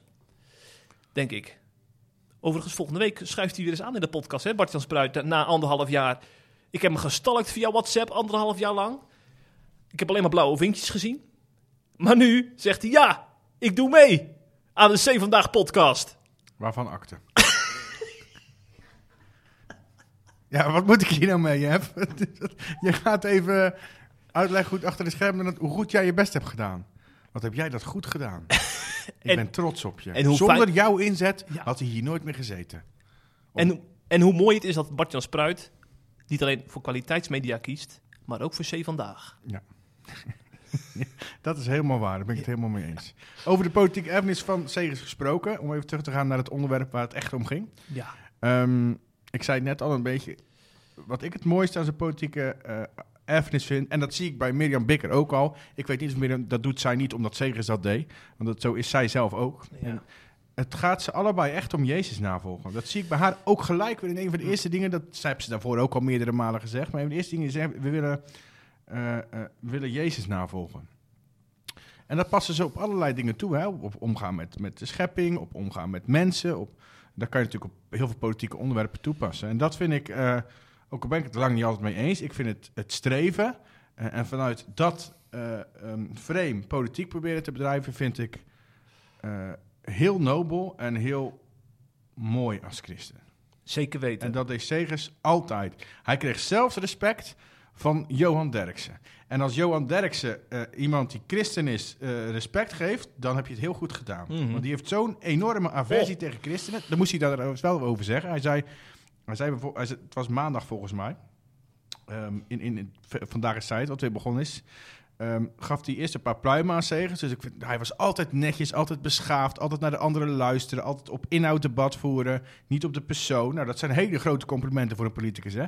Speaker 2: Denk ik. Overigens, volgende week schuift hij weer eens aan in de podcast, hè, Bart-Jan Spruit, eh, na anderhalf jaar. Ik heb hem gestalkt via WhatsApp, anderhalf jaar lang. Ik heb alleen maar blauwe vinkjes gezien. Maar nu zegt hij, ja, ik doe mee aan de C Vandaag podcast.
Speaker 3: Waarvan akte? <laughs> ja, wat moet ik hier nou mee, Jeff? <laughs> je gaat even uitleggen het achter de schermen dat- hoe goed jij je best hebt gedaan. Wat heb jij dat goed gedaan? <laughs> ik
Speaker 2: En-
Speaker 3: ben trots op je.
Speaker 2: en
Speaker 3: Zonder
Speaker 2: fijn-
Speaker 3: jouw inzet
Speaker 2: Ja.
Speaker 3: had hij hier nooit meer gezeten.
Speaker 2: En, en hoe mooi het is dat Bart-Jan Spruit niet alleen voor kwaliteitsmedia kiest, maar ook voor C Vandaag. <laughs>
Speaker 3: Dat is helemaal waar, daar ben ik het helemaal mee eens. Over de politieke erfenis van Segers gesproken, om even terug te gaan naar het onderwerp waar het echt om ging.
Speaker 2: Ja.
Speaker 3: Ehm, ik zei het net al een beetje. Wat ik het mooiste aan zijn politieke eh, erfenis vind. En dat zie ik bij Mirjam Bikker ook al. Ik weet niet of Mirjam, dat doet zij niet omdat Segers dat deed. Want dat, zo is zij zelf ook.
Speaker 2: Ja.
Speaker 3: En het gaat ze allebei echt om Jezus navolgen. Dat zie ik bij haar ook gelijk weer in een van de eerste dingen. Dat zij heeft ze daarvoor ook al meerdere malen gezegd. Maar een van de eerste dingen is: we willen, eh, eh, willen Jezus navolgen. En dat passen ze op allerlei dingen toe. Hè? Op omgaan met, met de schepping, op omgaan met mensen, op daar kan je natuurlijk op heel veel politieke onderwerpen toepassen. En dat vind ik, eh, ook al ben ik het lang niet altijd mee eens, ik vind het, het streven en vanuit dat eh, ehm, frame politiek proberen te bedrijven, vind ik heel nobel en heel mooi als christen.
Speaker 2: Zeker weten.
Speaker 3: En dat deed Segers altijd. Hij kreeg zelfs respect van Johan Derksen. En als Johan Derksen eh, iemand die christen is eh, respect geeft, dan heb je het heel goed gedaan.
Speaker 2: Mhm.
Speaker 3: Want die heeft zo'n enorme aversie
Speaker 4: Oh.
Speaker 3: tegen christenen. Daar moest hij daar wel over zeggen. Hij zei, hij zei, bijvo- hij zei het was maandag volgens mij, ehm, in, in, in Vandaag is Tijd, wat weer begonnen is, ehm, gaf hij eerst een paar pluimen aan Segers. Dus ik vind, hij was altijd netjes, altijd beschaafd, altijd naar de anderen luisteren, altijd op inhoud debat voeren, niet op de persoon. Nou, dat zijn hele grote complimenten voor een politicus, hè.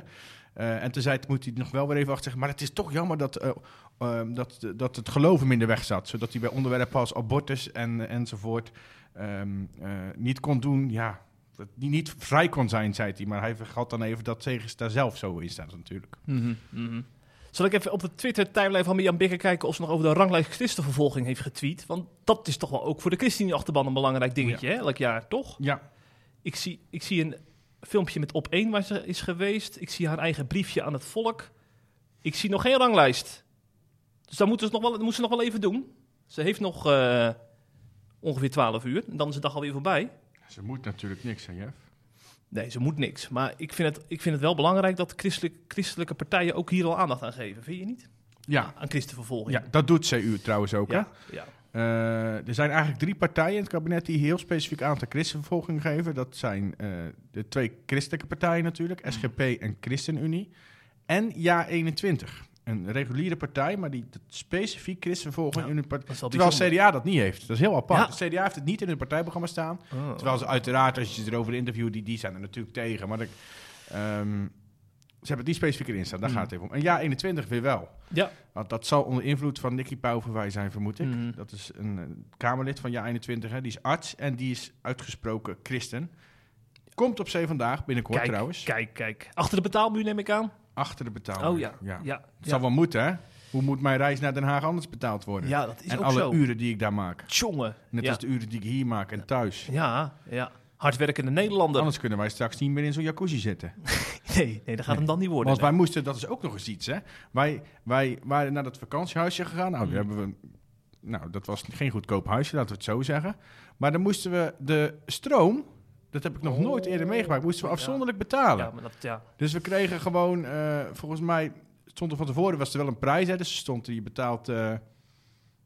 Speaker 3: Eh, en toen moet hij nog wel weer even achter zeggen, maar het is toch jammer dat, eh, ehm, dat, dat het geloof hem in weg zat. Zodat hij bij onderwerpen als abortus en, enzovoort ehm, eh, niet kon doen, ja, dat hij niet vrij kon zijn, zei hij. Maar hij vergat dan even dat Segers daar zelf zo in staat natuurlijk.
Speaker 2: Mhm. Zal ik even op de Twitter-timeline van Mirjam Bikker kijken of ze nog over de ranglijst christenvervolging heeft getweet? Want dat is toch wel ook voor de ChristenUnie-achterban een belangrijk dingetje, hè? elk jaar, toch?
Speaker 3: Ja,
Speaker 2: Ik zie, ik zie een filmpje met op één waar ze is geweest. Ik zie haar eigen briefje aan het volk. Ik zie nog geen ranglijst. Dus dat moeten ze nog wel, dat moet ze nog wel even doen. Ze heeft nog eh, ongeveer 12 uur. En dan is de dag alweer voorbij.
Speaker 3: ze moet natuurlijk niks, hè Jeff?
Speaker 2: Nee, ze moet niks. Maar ik vind het, ik vind het wel belangrijk dat christelijk, christelijke partijen ook hier al aandacht aan geven. Vind je niet?
Speaker 3: Ja,
Speaker 2: Aan christenvervolging.
Speaker 3: ja, dat doet CU trouwens ook. hè?
Speaker 2: Ja? Ja.
Speaker 3: Eh, er zijn eigenlijk drie partijen in het kabinet die heel specifiek aandacht aan christenvervolging geven. Dat zijn eh, de twee christelijke partijen natuurlijk, SGP en ChristenUnie. En Ja21, een reguliere partij, maar die specifiek christenvervolging
Speaker 2: Ja,
Speaker 3: in hun partij... Terwijl. CDA dat niet heeft. Dat is heel apart.
Speaker 2: Ja.
Speaker 3: Het CDA heeft het niet in hun partijprogramma staan.
Speaker 2: Oh.
Speaker 3: Terwijl ze uiteraard, als je ze erover interviewt, die, die zijn er natuurlijk tegen. Maar de, ehm, ze hebben het niet specifiek erin staan, daar
Speaker 2: Hmm.
Speaker 3: gaat het even om. En ja, 21 weer wel.
Speaker 2: Ja.
Speaker 3: Want dat zal onder invloed van Nicky Pauverwij zijn, vermoed ik.
Speaker 2: Mhm.
Speaker 3: Dat is een, Kamerlid van Ja 21, hè. die is arts en die is uitgesproken christen. Komt op zee vandaag, binnenkort
Speaker 2: Kijk,
Speaker 3: trouwens.
Speaker 2: kijk, kijk. Achter de betaalmuur neem ik aan.
Speaker 3: Achter de betaling.
Speaker 2: Oh ja.
Speaker 3: ja.
Speaker 2: Ja,
Speaker 3: Het zal wel moeten, hè? Hoe moet mijn reis naar Den Haag anders betaald worden?
Speaker 2: ja dat is
Speaker 3: en
Speaker 2: ook
Speaker 3: alle
Speaker 2: zo.
Speaker 3: uren die ik daar maak.
Speaker 2: Tjonge.
Speaker 3: Net als de uren die ik hier maak en thuis.
Speaker 2: ja, ja. Hardwerkende Nederlander.
Speaker 3: Anders kunnen wij straks niet meer in zo'n jacuzzi zitten. <laughs>
Speaker 2: Nee, nee, dat gaat hem dan niet worden.
Speaker 3: Want wij moesten, dat is ook nog eens iets, hè? Wij, wij waren naar dat vakantiehuisje gegaan. Nou,
Speaker 2: Mm.
Speaker 3: hebben we, nou, dat was geen goedkoop huisje, laten we het zo zeggen. Maar dan moesten we de stroom, dat heb ik nog
Speaker 2: Oh,
Speaker 3: nooit eerder meegemaakt, moesten we afzonderlijk betalen.
Speaker 2: Ja, maar dat, ja.
Speaker 3: Dus we kregen gewoon, eh, volgens mij stond er van tevoren, was er wel een prijs, hè? Dus er stond, je betaalt, eh,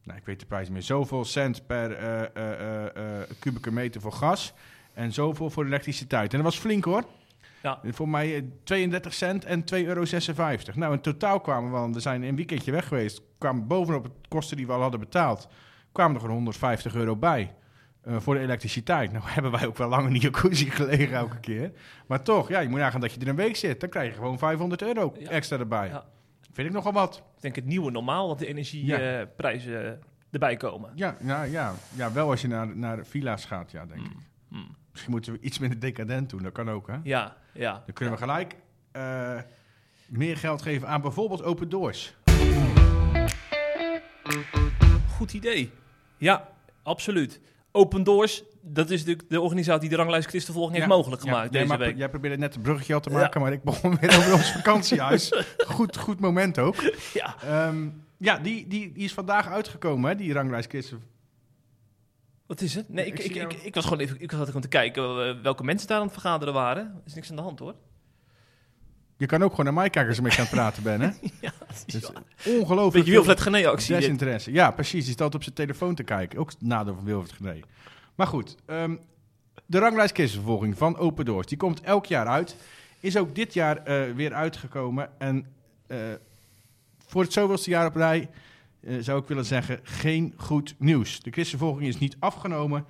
Speaker 3: nou, ik weet de prijs niet meer, zoveel cent per eh, kubieke meter voor gas en zoveel voor elektriciteit. En dat was flink hoor.
Speaker 2: Ja.
Speaker 3: Voor mij eh, 32 cent en 2,56 euro. Nou, in totaal kwamen we, want we zijn een weekendje weg geweest, kwamen bovenop het kosten die we al hadden betaald, kwamen er gewoon 150 euro bij. Eh, voor de elektriciteit. Nou <laughs> hebben wij ook wel lang in die jacuzzi gelegen elke keer. Maar toch, ja, je moet nagaan dat je er een week zit. Dan krijg je gewoon 500 euro
Speaker 2: Ja.
Speaker 3: extra erbij.
Speaker 2: Ja.
Speaker 3: Vind ik nogal wat.
Speaker 2: Ik denk het nieuwe normaal dat de
Speaker 3: Ja.
Speaker 2: energieprijzen erbij komen.
Speaker 3: Ja, ja, ja, ja wel als je naar, naar villa's gaat, ja, denk ik.
Speaker 2: Mm.
Speaker 3: Misschien moeten we iets minder decadent doen. Dat kan ook, hè?
Speaker 2: Ja, ja.
Speaker 3: Dan kunnen we gelijk eh, meer geld geven aan bijvoorbeeld Open Doors.
Speaker 2: Goed idee. Ja, absoluut. Open Doors, dat is natuurlijk de organisatie die de ranglijst christenvolging heeft mogelijk
Speaker 3: ja,
Speaker 2: gemaakt
Speaker 3: jij
Speaker 2: deze week.
Speaker 3: Jij probeerde net een bruggetje al te maken, maar ik begon weer over ons vakantiehuis. <laughs> Goed, goed moment ook.
Speaker 2: Ja.
Speaker 3: Ehm, ja, die, die, die is vandaag uitgekomen, hè, die ranglijst Christen.
Speaker 2: Wat is het? Nee,
Speaker 3: Ik
Speaker 2: ik, ik, was gewoon even ik gewoon te kijken eh, welke mensen daar aan het vergaderen waren. Er is niks aan de hand hoor.
Speaker 3: Je kan ook gewoon naar mij kijken als je met je aan het praten bent, hè? <laughs>
Speaker 2: Ja, <laughs>
Speaker 3: Dus ongelooflijk.
Speaker 2: Beetje Wilfred Genee actie. dit.
Speaker 3: Desinteresse. Ja, precies. Die staat op zijn telefoon te kijken. Ook nadeel van Wilfred Genee. Maar goed, ehm, de ranglijst kiesvervolging van Open Doors, die komt elk jaar uit. Is ook dit jaar eh, weer uitgekomen. En eh, voor het zoveelste jaar op rij eh, zou ik willen zeggen, geen goed nieuws. De christenvervolging is niet afgenomen.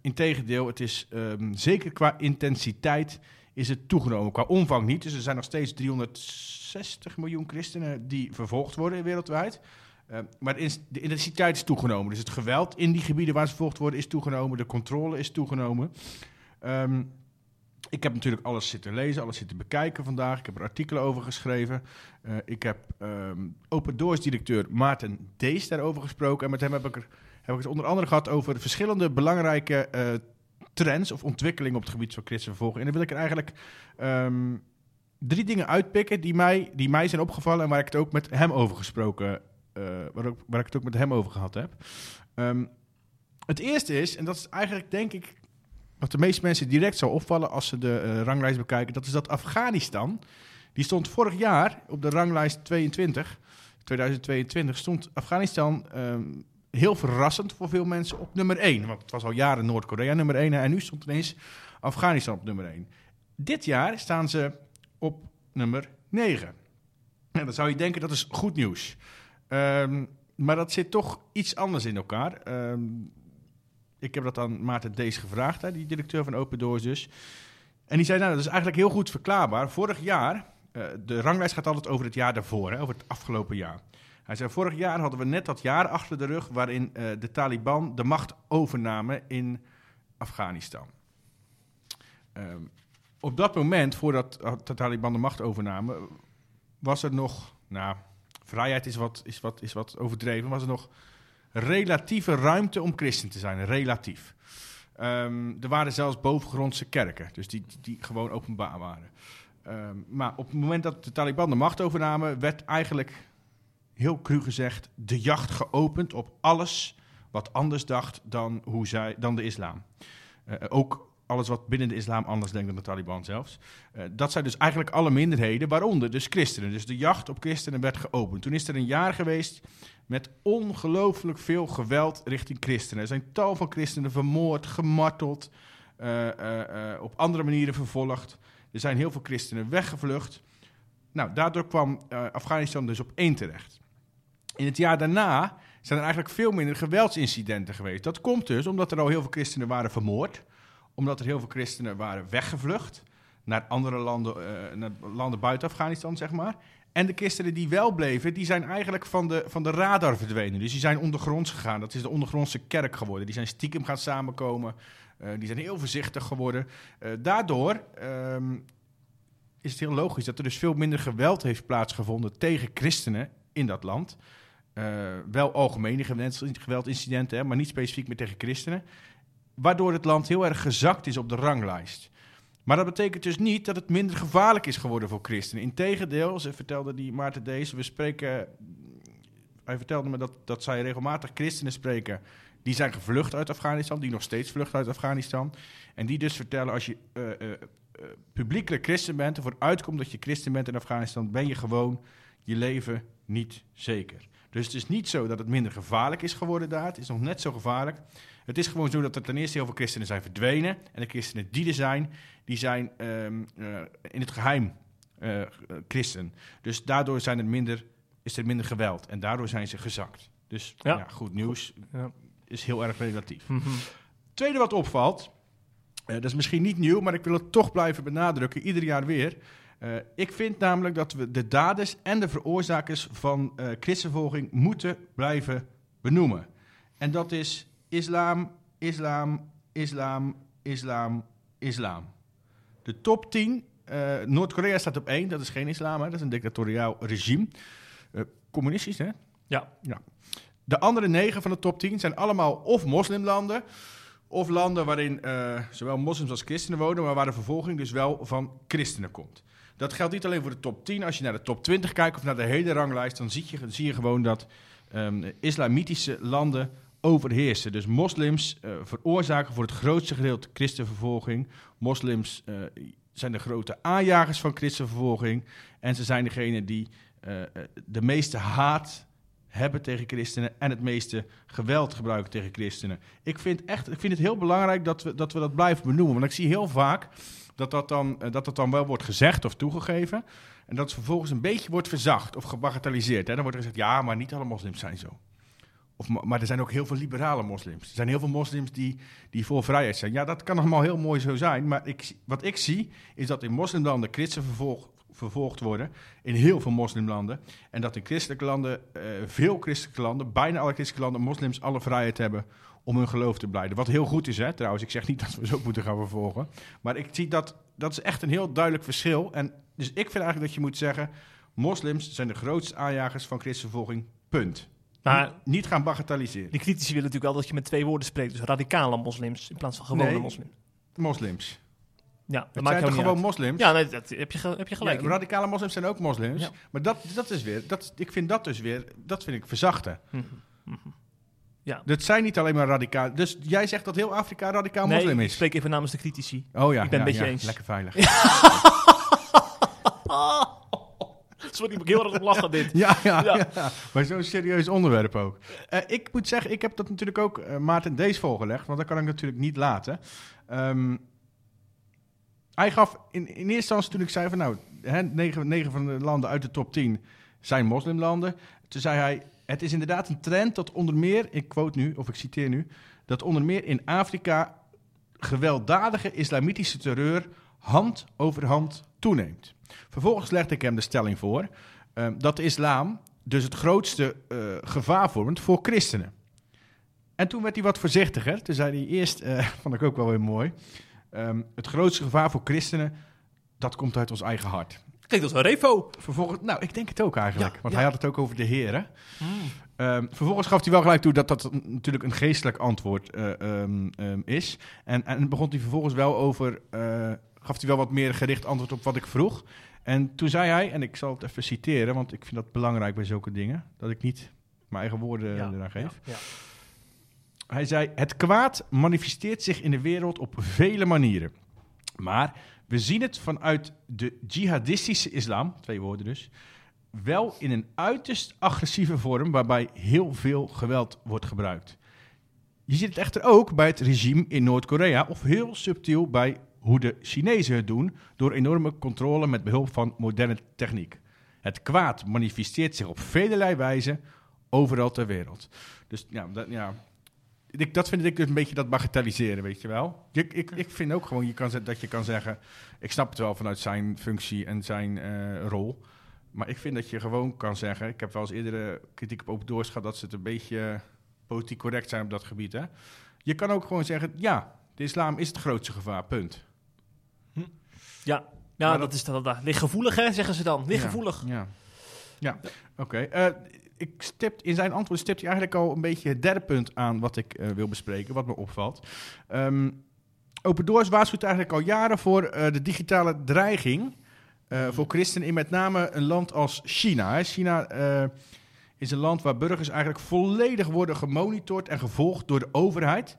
Speaker 3: Integendeel, het is ehm, zeker qua intensiteit is het toegenomen. Qua omvang niet. Dus er zijn nog steeds 360 miljoen christenen die vervolgd worden wereldwijd. Eh, maar de intensiteit is toegenomen. Dus het geweld in die gebieden waar ze vervolgd worden is toegenomen. De controle is toegenomen. Ehm, ik heb natuurlijk alles zitten lezen, alles zitten bekijken vandaag. Ik heb er artikelen over geschreven. Eh, ik heb ehm, Open Doors directeur Maarten Dees daarover gesproken. En met hem heb ik, er, heb ik het onder andere gehad over verschillende belangrijke eh, trends of ontwikkelingen op het gebied van christenvervolging. En dan wil ik er eigenlijk ehm, drie dingen uitpikken die mij, die mij zijn opgevallen en waar ik het ook met hem over gesproken, waar, ook, waar ik het ook met hem over gehad heb. Ehm, het eerste is, en dat is eigenlijk denk ik wat de meeste mensen direct zou opvallen als ze de eh, ranglijst bekijken, dat is dat Afghanistan, die stond vorig jaar op de ranglijst 22, 2022, stond Afghanistan ehm, heel verrassend voor veel mensen op nummer 1. Want het was al jaren Noord-Korea nummer 1 en nu stond ineens Afghanistan op nummer 1. Dit jaar staan ze op nummer 9. En dan zou je denken dat is goed nieuws. Ehm, maar dat zit toch iets anders in elkaar. Ehm, ik heb dat aan Maarten Dees gevraagd, hè, die directeur van Open Doors dus. En die zei, nou, dat is eigenlijk heel goed verklaarbaar. Vorig jaar, uh, de ranglijst gaat altijd over het jaar daarvoor, hè, over het afgelopen jaar. Hij zei, vorig jaar hadden we net dat jaar achter de rug waarin uh, de Taliban de macht overnamen in Afghanistan. Um, op dat moment, voordat de Taliban de macht overnamen, was er nog, nou, vrijheid is wat, is wat, is wat overdreven, was er nog relatieve ruimte om christen te zijn, relatief. Um, er waren zelfs bovengrondse kerken, dus die, die gewoon openbaar waren. Um, maar op het moment dat de Taliban de macht overnamen, werd eigenlijk, heel cru gezegd, de jacht geopend op alles wat anders dacht dan, hoe zij, dan de islam. Uh, ook alles wat binnen de islam anders denkt dan de Taliban zelfs. Uh, dat zijn dus eigenlijk alle minderheden, waaronder dus christenen. Dus de jacht op christenen werd geopend. Toen is er een jaar geweest met ongelooflijk veel geweld richting christenen. Er zijn tal van christenen vermoord, gemarteld, op andere manieren vervolgd. Er zijn heel veel christenen weggevlucht. Nou, daardoor kwam Afghanistan dus op één terecht. In het jaar daarna zijn er eigenlijk veel minder geweldsincidenten geweest. Dat komt dus omdat er al heel veel christenen waren vermoord omdat er heel veel christenen waren weggevlucht naar andere landen, uh, naar landen buiten Afghanistan, zeg maar. En de christenen die wel bleven, die zijn eigenlijk van de, van de radar verdwenen. Dus die zijn ondergronds gegaan. Dat is de ondergrondse kerk geworden. Die zijn stiekem gaan samenkomen. Uh, die zijn heel voorzichtig geworden. Uh, daardoor um, is het heel logisch dat er dus veel minder geweld heeft plaatsgevonden tegen christenen in dat land. Wel algemene geweldincidenten, maar niet specifiek meer tegen christenen waardoor het land heel erg gezakt is op de ranglijst. Maar dat betekent dus niet dat het minder gevaarlijk is geworden voor christenen. Integendeel, ze vertelde die Maarten Dees, we spreken... Hij vertelde me dat, dat zij regelmatig christenen spreken... die zijn gevlucht uit Afghanistan, die nog steeds vluchten uit Afghanistan. En die dus vertellen, als je uh, uh, publiekelijk christen bent... ervoor uitkomt dat je christen bent in Afghanistan... ben je gewoon je leven niet zeker. Dus het is niet zo dat het minder gevaarlijk is geworden daar. Het is nog net zo gevaarlijk. Het is gewoon zo dat er ten eerste heel veel christenen zijn verdwenen. En de christenen die er zijn, die zijn um, uh, in het geheim uh, christen. Dus daardoor zijn er minder, is er minder geweld. En daardoor zijn ze gezakt. Dus ja, ja goed nieuws ja. is heel erg relatief. Mm -hmm. Tweede wat opvalt, uh, dat is misschien niet nieuw, maar ik wil het toch blijven benadrukken, ieder jaar weer. Uh, ik vind namelijk dat we de daders en de veroorzakers van uh, christenvolging moeten blijven benoemen. En dat is islam, islam, islam, islam, islam. De top 10, uh, Noord-Korea staat op 1, dat is geen islam, hè? dat is een dictatoriaal regime. communistisch, hè?
Speaker 2: Ja.
Speaker 3: ja. De andere negen van de top 10 zijn allemaal of moslimlanden, of landen waarin zowel moslims als christenen wonen, maar waar de vervolging dus wel van christenen komt. Dat geldt niet alleen voor de top 10. Als je naar de top 20 kijkt of naar de hele ranglijst, dan zie je, zie je gewoon dat um, islamitische landen overheersen. Dus moslims uh, veroorzaken voor het grootste gedeelte christenvervolging. Moslims uh, zijn de grote aanjagers van christenvervolging. En ze zijn degene die uh, de meeste haat hebben tegen christenen en het meeste geweld gebruiken tegen christenen. Ik vind, echt, ik vind het heel belangrijk dat we, dat we dat blijven benoemen. Want ik zie heel vaak dat dat, dan, dat dat dan wel wordt gezegd of toegegeven. En dat het vervolgens een beetje wordt verzacht of gebagatelliseerd. Hè? Dan wordt er gezegd, ja, maar niet alle moslims zijn zo. Of, maar er zijn ook heel veel liberale moslims. Er zijn heel veel moslims die, die voor vrijheid zijn. Ja, dat kan allemaal heel mooi zo zijn. Maar ik, wat ik zie, is dat in moslimlanden christen vervolg, vervolgd worden. In heel veel moslimlanden. En dat in christelijke landen, uh, veel christelijke landen, bijna alle christelijke landen, moslims alle vrijheid hebben om hun geloof te blijden. Wat heel goed is, hè, trouwens. Ik zeg niet dat we zo moeten gaan vervolgen. Maar ik zie dat, dat is echt een heel duidelijk verschil. En dus ik vind eigenlijk dat je moet zeggen... moslims zijn de grootste aanjagers van christenvervolging, punt.
Speaker 2: Maar
Speaker 3: niet gaan bagatelliseren.
Speaker 2: die critici willen natuurlijk wel dat je met twee woorden spreekt. Dus radicale moslims in plaats van gewone
Speaker 3: Nee.
Speaker 2: moslims.
Speaker 3: Moslims.
Speaker 2: Ja, dat
Speaker 3: Het
Speaker 2: maakt
Speaker 3: zijn toch
Speaker 2: ook
Speaker 3: gewoon
Speaker 2: uit.
Speaker 3: moslims?
Speaker 2: Ja, nee, dat heb je, heb je gelijk.
Speaker 3: Ja, radicale moslims zijn ook moslims.
Speaker 2: Ja.
Speaker 3: Maar dat, dat is weer, dat, ik vind dat dus weer, dat vind ik verzachten.
Speaker 2: Mhm, mhm. Ja.
Speaker 3: Dat zijn niet alleen maar radicaal. Dus jij zegt dat heel Afrika radicaal
Speaker 2: nee,
Speaker 3: moslim
Speaker 2: ik
Speaker 3: is?
Speaker 2: spreek even namens de critici.
Speaker 3: Oh ja,
Speaker 2: Ik ben
Speaker 3: ja,
Speaker 2: het met je
Speaker 3: ja,
Speaker 2: eens.
Speaker 3: Lekker veilig. <laughs>
Speaker 2: Sorry, ik moet heel erg om lachen dit.
Speaker 3: Ja, ja,
Speaker 2: Ja.
Speaker 3: ja. Maar zo'n serieus onderwerp ook. Eh, ik moet zeggen, ik heb dat natuurlijk ook eh, Maarten Dees voorgelegd, want dat kan ik natuurlijk niet laten. Ehm, hij gaf in, in eerste instantie toen ik zei van nou, hè, negen, negen van de landen uit de top 10 zijn moslimlanden. Toen zei hij, het is inderdaad een trend dat onder meer, ik quote nu, of ik citeer nu, dat onder meer in Afrika gewelddadige islamitische terreur hand over hand toeneemt. Vervolgens legde ik hem de stelling voor eh, dat de islam dus het grootste eh, gevaar vormt voor christenen. En toen werd hij wat voorzichtiger. Toen zei hij eerst, eh, <laughs> vond ik ook wel weer mooi, ehm, het grootste gevaar voor christenen, dat komt uit ons eigen hart.
Speaker 2: Dat is een revo.
Speaker 3: Vervolgens, nou, ik denk het ook eigenlijk,
Speaker 2: Ja,
Speaker 3: want
Speaker 2: ja.
Speaker 3: hij had het ook over de heren. Ehm, vervolgens gaf hij wel gelijk toe dat dat natuurlijk een geestelijk antwoord eh, ehm, ehm, is. En, en begon hij vervolgens wel over, eh, gaf hij wel wat meer gericht antwoord op wat ik vroeg. En toen zei hij, en ik zal het even citeren, want ik vind dat belangrijk bij zulke dingen, dat ik niet mijn eigen woorden
Speaker 2: Ja,
Speaker 3: eraan geef. Hij zei: Het kwaad manifesteert zich in de wereld op vele manieren. Maar we zien het vanuit de jihadistische islam, twee woorden dus, wel in een uiterst agressieve vorm waarbij heel veel geweld wordt gebruikt. Je ziet het echter ook bij het regime in Noord-Korea of heel subtiel bij hoe de Chinezen het doen door enorme controle met behulp van moderne techniek. Het kwaad manifesteert zich op velelei wijzen overal ter wereld. Dus ja, dat, ja ik, dat vind ik dus een beetje dat bagatelliseren, weet je wel. Ik, ik, ik vind ook gewoon je kan, dat je kan zeggen... Ik snap het wel vanuit zijn functie en zijn eh, rol. Maar ik vind dat je gewoon kan zeggen... Ik heb wel eens eerder kritiek op Open Doors gehad... dat ze het een beetje politiek correct zijn op dat gebied. Hè? Je kan ook gewoon zeggen... Ja, de islam is het grootste gevaar, punt.
Speaker 2: Ja, ja dat,
Speaker 3: dat-
Speaker 2: is dat, dat lichtgevoelig, hè, zeggen ze dan. Lichtgevoelig.
Speaker 3: Ja, ja. oké. Eh, ik stip, in zijn antwoord stipt hij eigenlijk al een beetje het derde punt aan wat ik eh, wil bespreken, wat me opvalt. Ehm Open Doors waarschuwt eigenlijk al jaren voor eh, de digitale dreiging eh, voor christenen in met name een land als China. hè. China is een land waar burgers eigenlijk volledig worden gemonitord en gevolgd door de overheid.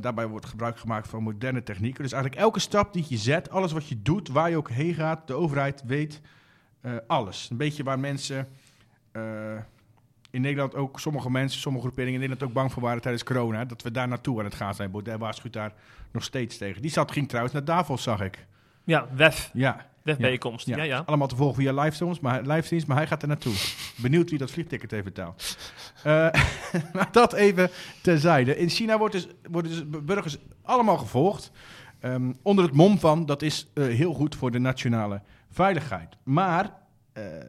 Speaker 3: Daarbij wordt gebruik gemaakt van moderne technieken. Dus eigenlijk elke stap die je zet, alles wat je doet, waar je ook heen gaat, de overheid weet alles. Een beetje waar mensen in Nederland ook, sommige mensen, sommige groeperingen in Nederland ook bang voor waren tijdens corona. Dat we daar naartoe aan het gaan zijn. Baudet waarschuwt daar nog steeds tegen. Die zat, ging trouwens naar Davos, zag ik.
Speaker 2: Ja, WEF.
Speaker 3: Ja,
Speaker 2: WEF-bijeenkomst. Ja, ja.
Speaker 3: allemaal te volgen via livestreams, maar, livestreams, maar hij gaat er naartoe. Benieuwd wie dat vliegticket heeft betaald. Eh, <laughs> maar dat even terzijde. In China wordt dus, worden dus burgers allemaal gevolgd. ehm, onder het mom van dat is eh, heel goed voor de nationale veiligheid. Maar, eh,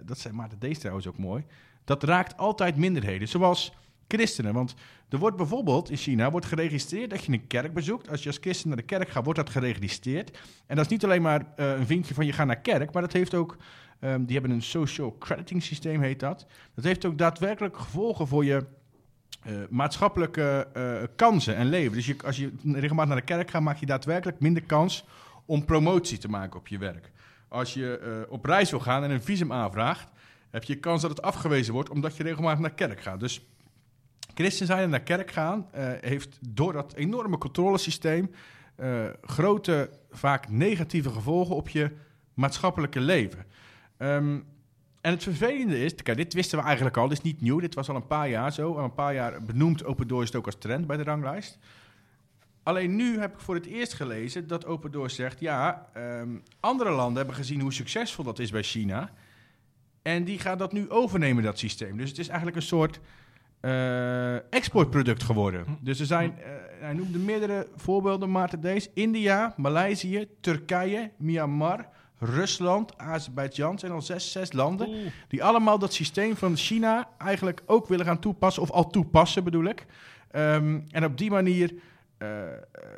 Speaker 3: dat zei Maarten Dees trouwens ook mooi, dat raakt altijd minderheden, zoals christenen. Want er wordt bijvoorbeeld in China wordt geregistreerd dat je een kerk bezoekt. Als je als christen naar de kerk gaat, wordt dat geregistreerd. En dat is niet alleen maar eh, een vinkje van je gaat naar kerk, maar dat heeft ook, ehm, die hebben een social crediting systeem heet dat. Dat heeft ook daadwerkelijk gevolgen voor je eh, maatschappelijke eh, kansen en leven. Dus je, als je regelmatig naar de kerk gaat, maak je daadwerkelijk minder kans om promotie te maken op je werk. Als je eh, op reis wil gaan en een visum aanvraagt, heb je kans dat het afgewezen wordt omdat je regelmatig naar kerk gaat. Dus christen zijn en naar kerk gaan eh, heeft door dat enorme controlesysteem eh, grote, vaak negatieve gevolgen op je maatschappelijke leven. Ehm, en het vervelende is, kijk, dit wisten we eigenlijk al, dit is niet nieuw, dit was al een paar jaar zo. Al een paar jaar benoemd Open Doors het ook als trend bij de ranglijst. Alleen nu heb ik voor het eerst gelezen dat Open Doors zegt, ja, ehm, andere landen hebben gezien hoe succesvol dat is bij China. En die gaan dat nu overnemen, dat systeem. Dus het is eigenlijk een soort eh, exportproduct geworden. Dus er zijn, eh, hij noemde meerdere voorbeelden, Maarten Dees. India, Maleisië, Turkije, Myanmar, Rusland, Azerbeidzjan. zijn al zes, zes landen die allemaal dat systeem van China eigenlijk ook willen gaan toepassen. Of al toepassen, bedoel ik. Ehm, en op die manier eh,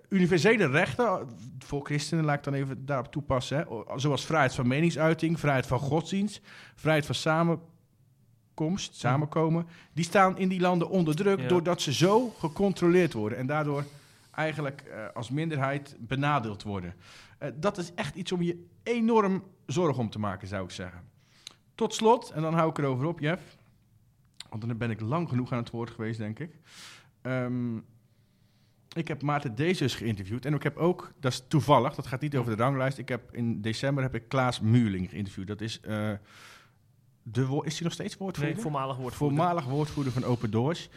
Speaker 3: universele rechten voor christenen, laat ik dan even daarop toepassen. Hè, zoals vrijheid van meningsuiting, vrijheid van godsdienst, vrijheid van samenkomst, samenkomen, die staan in die landen onder druk
Speaker 2: Ja.
Speaker 3: doordat ze zo gecontroleerd worden en daardoor eigenlijk eh, als minderheid benadeeld worden. Eh, dat is echt iets om je enorm zorgen om te maken, zou ik zeggen. Tot slot, en dan hou ik erover op, Jeff, want dan ben ik lang genoeg aan het woord geweest, denk ik. Ehm, ik heb Maarten Dezes geïnterviewd en ik heb ook, dat is toevallig, dat gaat niet over de ranglijst. Ik heb in december heb ik Klaas Muurling geïnterviewd. Dat is eh, de is hij nog steeds woordvoerder?
Speaker 2: Nee, voormalig woordvoerder.
Speaker 3: Voormalig woordvoerder van Open Doors.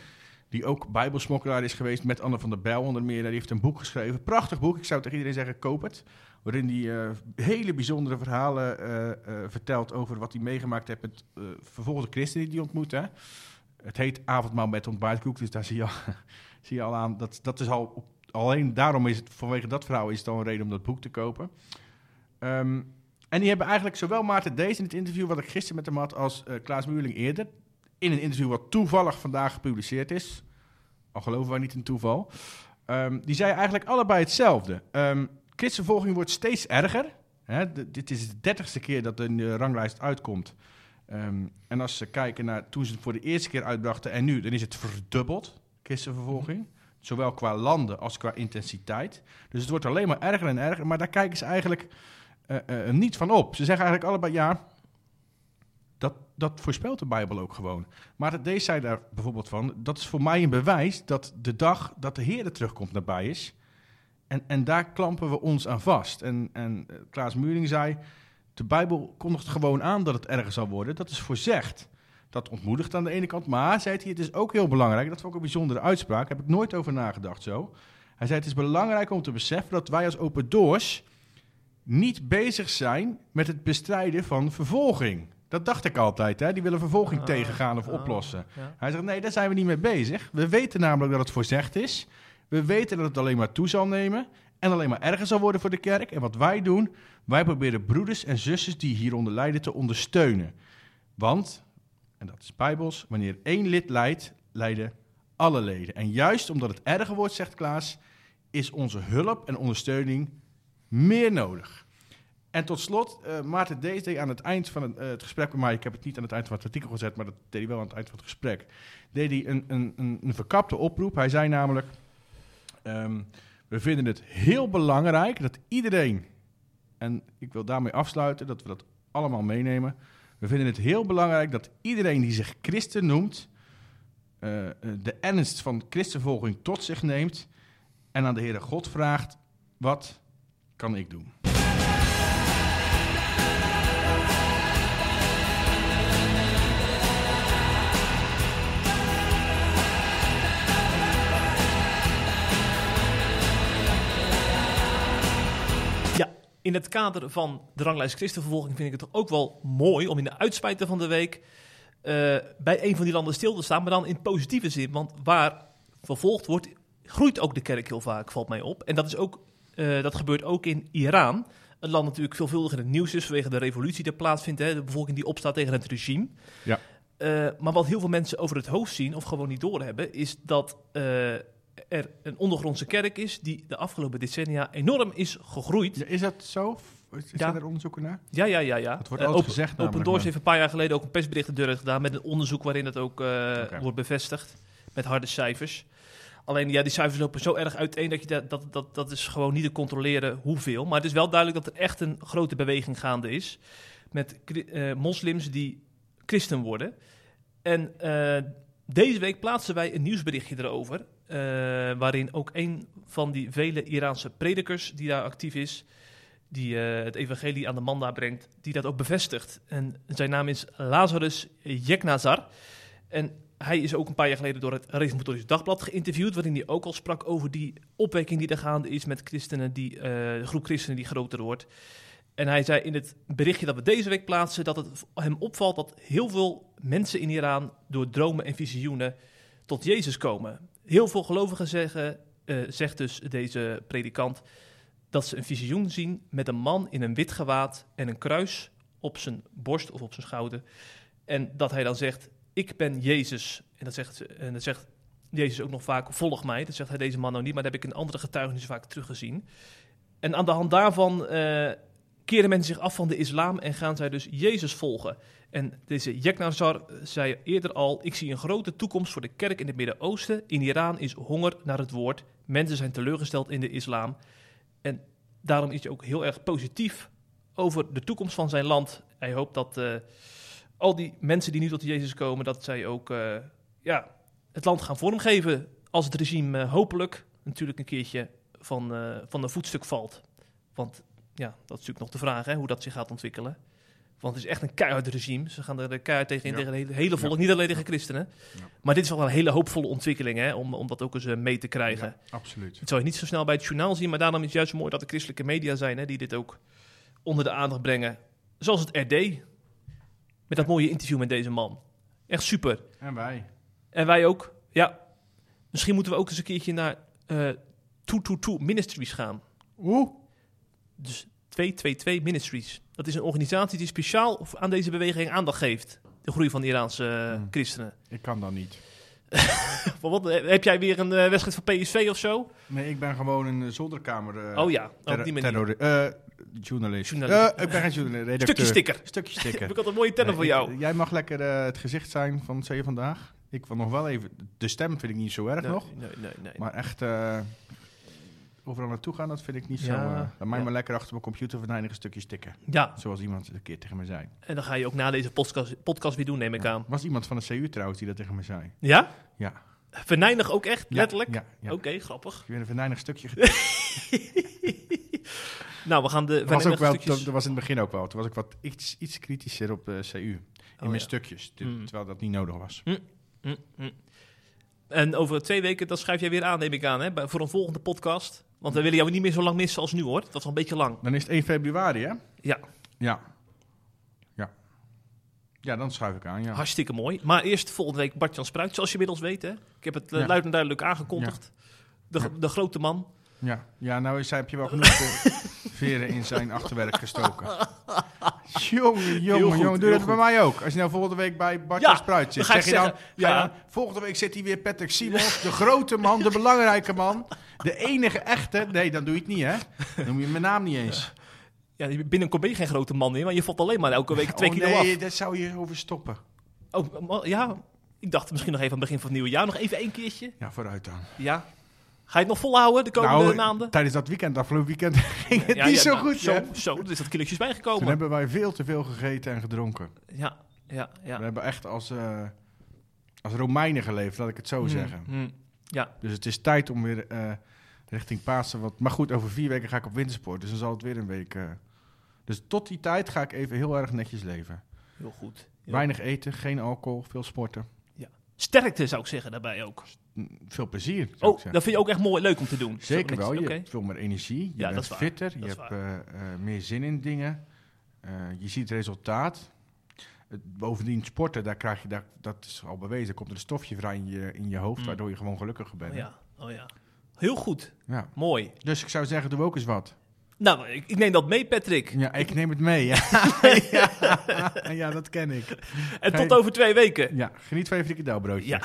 Speaker 3: Die ook bijbelsmokkelaar is geweest met Anne van der Bijl onder meer. Die heeft een boek geschreven. Prachtig boek. Ik zou tegen iedereen zeggen, koop het. Waarin hij eh, hele bijzondere verhalen eh, vertelt over wat hij meegemaakt heeft met vervolgde christenen die hij ontmoet. Hè. Het heet Avondmaal met ontbijtkoek. Dus daar zie je al, zie je al aan. Dat, dat is al, alleen daarom is het, vanwege dat verhaal is het al een reden om dat boek te kopen. Ehm, en die hebben eigenlijk zowel Maarten Dees in het interview wat ik gisteren met hem had als eh, Klaas Muurling eerder. In een interview wat toevallig vandaag gepubliceerd is. Al geloven wij niet in toeval. Ehm, die zei eigenlijk allebei hetzelfde. Christenvervolging wordt steeds erger. Hè, dit is de dertigste keer dat een eh, ranglijst uitkomt. En als ze kijken naar toen ze het voor de eerste keer uitbrachten en nu, dan is het verdubbeld, christenvervolging. Zowel qua landen als qua intensiteit. Dus het wordt alleen maar erger en erger. Maar daar kijken ze eigenlijk eh, eh, niet van op. Ze zeggen eigenlijk allebei, ja, dat, dat voorspelt de Bijbel ook gewoon. Maar deze zei daar bijvoorbeeld van, dat is voor mij een bewijs dat de dag dat de Heer er terugkomt nabij is. En, en daar klampen we ons aan vast. En, en eh, Klaas Muring zei, de Bijbel kondigt gewoon aan dat het erger zal worden. Dat is voorzegd. Dat ontmoedigt aan de ene kant. Maar, zei hij, het is ook heel belangrijk, dat vond ik een bijzondere uitspraak, heb ik nooit over nagedacht zo. Hij zei, het is belangrijk om te beseffen dat wij als Open Doors niet bezig zijn met het bestrijden van vervolging. Dat dacht ik altijd, hè? die willen vervolging
Speaker 2: Ah,
Speaker 3: tegengaan of
Speaker 2: ah,
Speaker 3: oplossen.
Speaker 2: ja.
Speaker 3: Hij zegt, nee, daar zijn we niet mee bezig. We weten namelijk dat het voorzegd is. We weten dat het alleen maar toe zal nemen en alleen maar erger zal worden voor de kerk. En wat wij doen, wij proberen broeders en zusters die hieronder lijden te ondersteunen. Want, en dat is bijbels, wanneer één lid lijdt, lijden alle leden. En juist omdat het erger wordt, zegt Klaas, is onze hulp en ondersteuning meer nodig. En tot slot, eh, Maarten Dees deed aan het eind van het, eh, het gesprek met mij, ik heb het niet aan het eind van het artikel gezet, maar dat deed hij wel aan het eind van het gesprek, deed hij een, een, een, een verkapte oproep. Hij zei namelijk, ehm, we vinden het heel belangrijk dat iedereen, en ik wil daarmee afsluiten, dat we dat allemaal meenemen, we vinden het heel belangrijk dat iedereen die zich christen noemt, eh, eh, de ernst van christenvolging tot zich neemt en aan de Heere God vraagt, wat kan ik doen?
Speaker 2: In het kader van de ranglijst christenvervolging vind ik het toch ook wel mooi om in de uitspijter van de week eh, bij een van die landen stil te staan, maar dan in positieve zin. Want waar vervolgd wordt, groeit ook de kerk heel vaak, valt mij op. En dat, is ook, eh, dat gebeurt ook in Iran. Een land natuurlijk veelvuldig in het nieuws is vanwege de revolutie die plaatsvindt. Hè, de bevolking die opstaat tegen het regime.
Speaker 3: Ja.
Speaker 2: Eh, maar wat heel veel mensen over het hoofd zien of gewoon niet doorhebben, is dat er een ondergrondse kerk is die de afgelopen decennia enorm is gegroeid.
Speaker 3: Ja, is dat zo? Is
Speaker 2: Ja.
Speaker 3: er onderzoeken naar?
Speaker 2: Ja, ja, ja. ja.
Speaker 3: Het wordt altijd
Speaker 2: Open,
Speaker 3: gezegd
Speaker 2: Open
Speaker 3: namelijk,
Speaker 2: Doors
Speaker 3: maar-
Speaker 2: heeft een paar jaar geleden ook een persbericht in deur gedaan met een onderzoek waarin het ook eh, wordt bevestigd. Met harde cijfers. Alleen ja, die cijfers lopen zo erg uiteen dat je dat, dat, dat, dat is gewoon niet te controleren hoeveel. Maar het is wel duidelijk dat er echt een grote beweging gaande is. Met eh, moslims die christen worden. En eh, deze week plaatsen wij een nieuwsberichtje erover. Eh, waarin ook een van die vele Iraanse predikers die daar actief is, die eh, het evangelie aan de man daar brengt, die dat ook bevestigt. En zijn naam is Lazarus Jeknazar. En hij is ook een paar jaar geleden door het Reformatorisch Dagblad geïnterviewd, waarin hij ook al sprak over die opwekking die er gaande is met christenen, die, eh, de groep christenen die groter wordt. En hij zei in het berichtje dat we deze week plaatsen dat het hem opvalt dat heel veel mensen in Iran door dromen en visioenen tot Jezus komen. Heel veel gelovigen zeggen, eh, zegt dus deze predikant, dat ze een visioen zien met een man in een wit gewaad en een kruis op zijn borst of op zijn schouder. En dat hij dan zegt, ik ben Jezus. En dat zegt, en dat zegt Jezus ook nog vaak, volg mij. Dat zegt hij deze man nou niet, maar dat heb ik in andere getuigenissen vaak teruggezien. En aan de hand daarvan eh, keren mensen zich af van de islam en gaan zij dus Jezus volgen. En deze Jeknazar zei eerder al, ik zie een grote toekomst voor de kerk in het Midden-Oosten. In Iran is honger naar het woord. Mensen zijn teleurgesteld in de islam. En daarom is hij ook heel erg positief over de toekomst van zijn land. Hij hoopt dat eh, al die mensen die nu tot Jezus komen, dat zij ook eh, ja, het land gaan vormgeven als het regime eh, hopelijk natuurlijk een keertje van, van een voetstuk valt. Want ja, dat is natuurlijk nog de vraag hè, hoe dat zich gaat ontwikkelen. Want het is echt een keihard regime. Ze gaan er de keihard tegen in,
Speaker 3: Ja.
Speaker 2: tegen het hele, hele volk, niet alleen tegen christenen.
Speaker 3: Ja.
Speaker 2: Maar dit is wel een hele hoopvolle ontwikkeling hè, om, om dat ook eens eh, mee te krijgen.
Speaker 3: Ja, absoluut.
Speaker 2: Het zou je niet zo snel bij het journaal zien, maar daarom is het juist zo mooi dat er christelijke media zijn hè, die dit ook onder de aandacht brengen. Zoals het RD. Met dat mooie interview met deze man. Echt super.
Speaker 3: En wij.
Speaker 2: En wij ook. Ja. Misschien moeten we ook eens een keertje naar eh 222 Ministries gaan.
Speaker 3: Oeh.
Speaker 2: Dus 222 Ministries. Dat is een organisatie die speciaal aan deze beweging aandacht geeft. De groei van de Iraanse eh,
Speaker 3: Hmm.
Speaker 2: christenen.
Speaker 3: Ik kan dan niet. <laughs>
Speaker 2: Wat, eh, heb jij weer een eh, wedstrijd van PSV of zo?
Speaker 3: Nee, ik ben gewoon een zolderkamer.
Speaker 2: oh ja, op
Speaker 3: terro-
Speaker 2: die manier.
Speaker 3: journalist.
Speaker 2: Journalist.
Speaker 3: Ik ben geen journalist. redacteur.
Speaker 2: Stukje sticker.
Speaker 3: Stukje <laughs>
Speaker 2: Heb
Speaker 3: sticker.
Speaker 2: ik had een mooie tenner voor jou.
Speaker 3: jij mag lekker het gezicht zijn van C vandaag. Ik wil nog wel even... De stem vind ik niet zo erg
Speaker 2: Nee,
Speaker 3: nog.
Speaker 2: nee, nee, nee.
Speaker 3: Maar echt... overal naartoe gaan, dat vind ik niet zo... Eh, laat mij
Speaker 2: ja.
Speaker 3: maar lekker achter mijn computer vandaan een stukje stikken.
Speaker 2: Ja,
Speaker 3: Zoals iemand een keer tegen me zei.
Speaker 2: en dan ga je ook na deze podcast, podcast weer doen, neem ik
Speaker 3: Ja.
Speaker 2: aan.
Speaker 3: was iemand van de CU trouwens die dat tegen me zei.
Speaker 2: Ja?
Speaker 3: Ja.
Speaker 2: Venijnig ook echt, letterlijk?
Speaker 3: Ja.
Speaker 2: Oké, grappig.
Speaker 3: Heb weer een venijnig stukje <laughs>
Speaker 2: nou, we gaan de
Speaker 3: Dat was, ook wel,
Speaker 2: stukjes...
Speaker 3: dat, was in het begin ook wel. Toen was ik wat iets, iets kritischer op de CU. In
Speaker 2: Oh,
Speaker 3: mijn stukjes.
Speaker 2: Mm.
Speaker 3: Terwijl dat niet nodig was.
Speaker 2: Hm, hm. En over twee weken, dan schrijf jij weer aan, neem ik aan, hè, bij- voor een volgende podcast. Want we willen jou niet meer zo lang missen als nu, hoor. Dat was al een beetje lang.
Speaker 3: Dan is het 1 februari, hè?
Speaker 2: Ja,
Speaker 3: Ja. Ja. Ja, dan schuif ik aan, ja.
Speaker 2: hartstikke mooi. Maar eerst volgende week Bart-Jan Spruit, zoals je inmiddels weet, hè. Ik heb het eh,
Speaker 3: Ja.
Speaker 2: luid en duidelijk aangekondigd. De, de grote man.
Speaker 3: Ja, ja nou is, heb je wel genoeg <laughs> veren in zijn achterwerk gestoken. <laughs> Jongen, jongen, jongen. Doe dat bij mij ook. Als je nou volgende week bij Bart
Speaker 2: Ja,
Speaker 3: Spruit zit, zeg je dan...
Speaker 2: zeggen, ja.
Speaker 3: volgende week zit hij weer Patrick Simons, de grote man, de belangrijke man. De enige echte. Nee, dan doe je het niet, hè? Dan noem je mijn naam niet eens.
Speaker 2: Ja, binnenkom ben je geen grote man meer, maar je valt alleen maar elke week twee
Speaker 3: oh,
Speaker 2: kilo
Speaker 3: nee,
Speaker 2: af.
Speaker 3: daar zou je over stoppen.
Speaker 2: Oh, ja, ik dacht misschien nog even aan het begin van het nieuwe jaar. Nog even één keertje.
Speaker 3: Ja, vooruit dan.
Speaker 2: Ja. Ga je het nog volhouden de komende
Speaker 3: nou,
Speaker 2: maanden?
Speaker 3: tijdens dat weekend, afgelopen weekend, <laughs> ging het
Speaker 2: Ja,
Speaker 3: niet
Speaker 2: ja,
Speaker 3: zo
Speaker 2: nou,
Speaker 3: goed,
Speaker 2: Zo,
Speaker 3: hè?
Speaker 2: zo, er is dat killetjes
Speaker 3: Toen
Speaker 2: bijgekomen.
Speaker 3: hebben wij veel te veel gegeten en gedronken.
Speaker 2: Ja, ja, ja.
Speaker 3: We hebben echt als, eh, als Romeinen geleefd, laat ik het zo
Speaker 2: Hmm,
Speaker 3: zeggen.
Speaker 2: hmm. Ja,
Speaker 3: Dus het is tijd om weer eh, richting Pasen wat... Maar goed, over vier weken ga ik op wintersport, dus dan zal het weer een week... eh, dus tot die tijd ga ik even heel erg netjes leven.
Speaker 2: heel goed. Heel
Speaker 3: Weinig eten, geen alcohol, veel sporten.
Speaker 2: Sterkte zou ik zeggen daarbij ook.
Speaker 3: Veel plezier, zou ik
Speaker 2: Oh, dat vind je ook echt mooi leuk om te doen.
Speaker 3: Zeker wel, je hebt veel meer energie, je
Speaker 2: Ja, dat
Speaker 3: bent
Speaker 2: is waar.
Speaker 3: fitter,
Speaker 2: Dat
Speaker 3: je hebt eh, eh, meer zin in dingen, Eh, je ziet resultaat. Bovendien sporten, daar krijg je, daar, dat is al bewezen, komt er een stofje vrij in je, in je hoofd,
Speaker 2: Mm.
Speaker 3: waardoor je gewoon gelukkiger bent.
Speaker 2: Oh ja, oh ja. Heel goed.
Speaker 3: Ja.
Speaker 2: Mooi.
Speaker 3: Dus ik zou zeggen, doe ook eens wat.
Speaker 2: Nou, ik, ik neem dat mee, Patrick.
Speaker 3: Ja, ik neem het mee. Ja, <laughs> ja. ja dat ken ik.
Speaker 2: En tot over twee weken.
Speaker 3: Ja, geniet van je frikandelbroodje.
Speaker 2: Ja.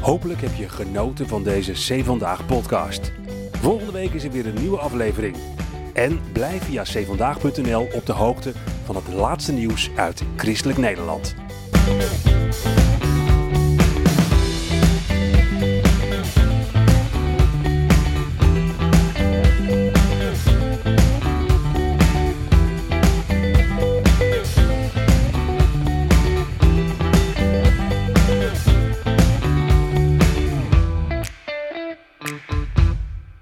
Speaker 1: Hopelijk heb je genoten van deze C Vandaag podcast. Volgende week is er weer een nieuwe aflevering. En blijf via cvandaag.nl op de hoogte van het laatste nieuws uit Christelijk Nederland.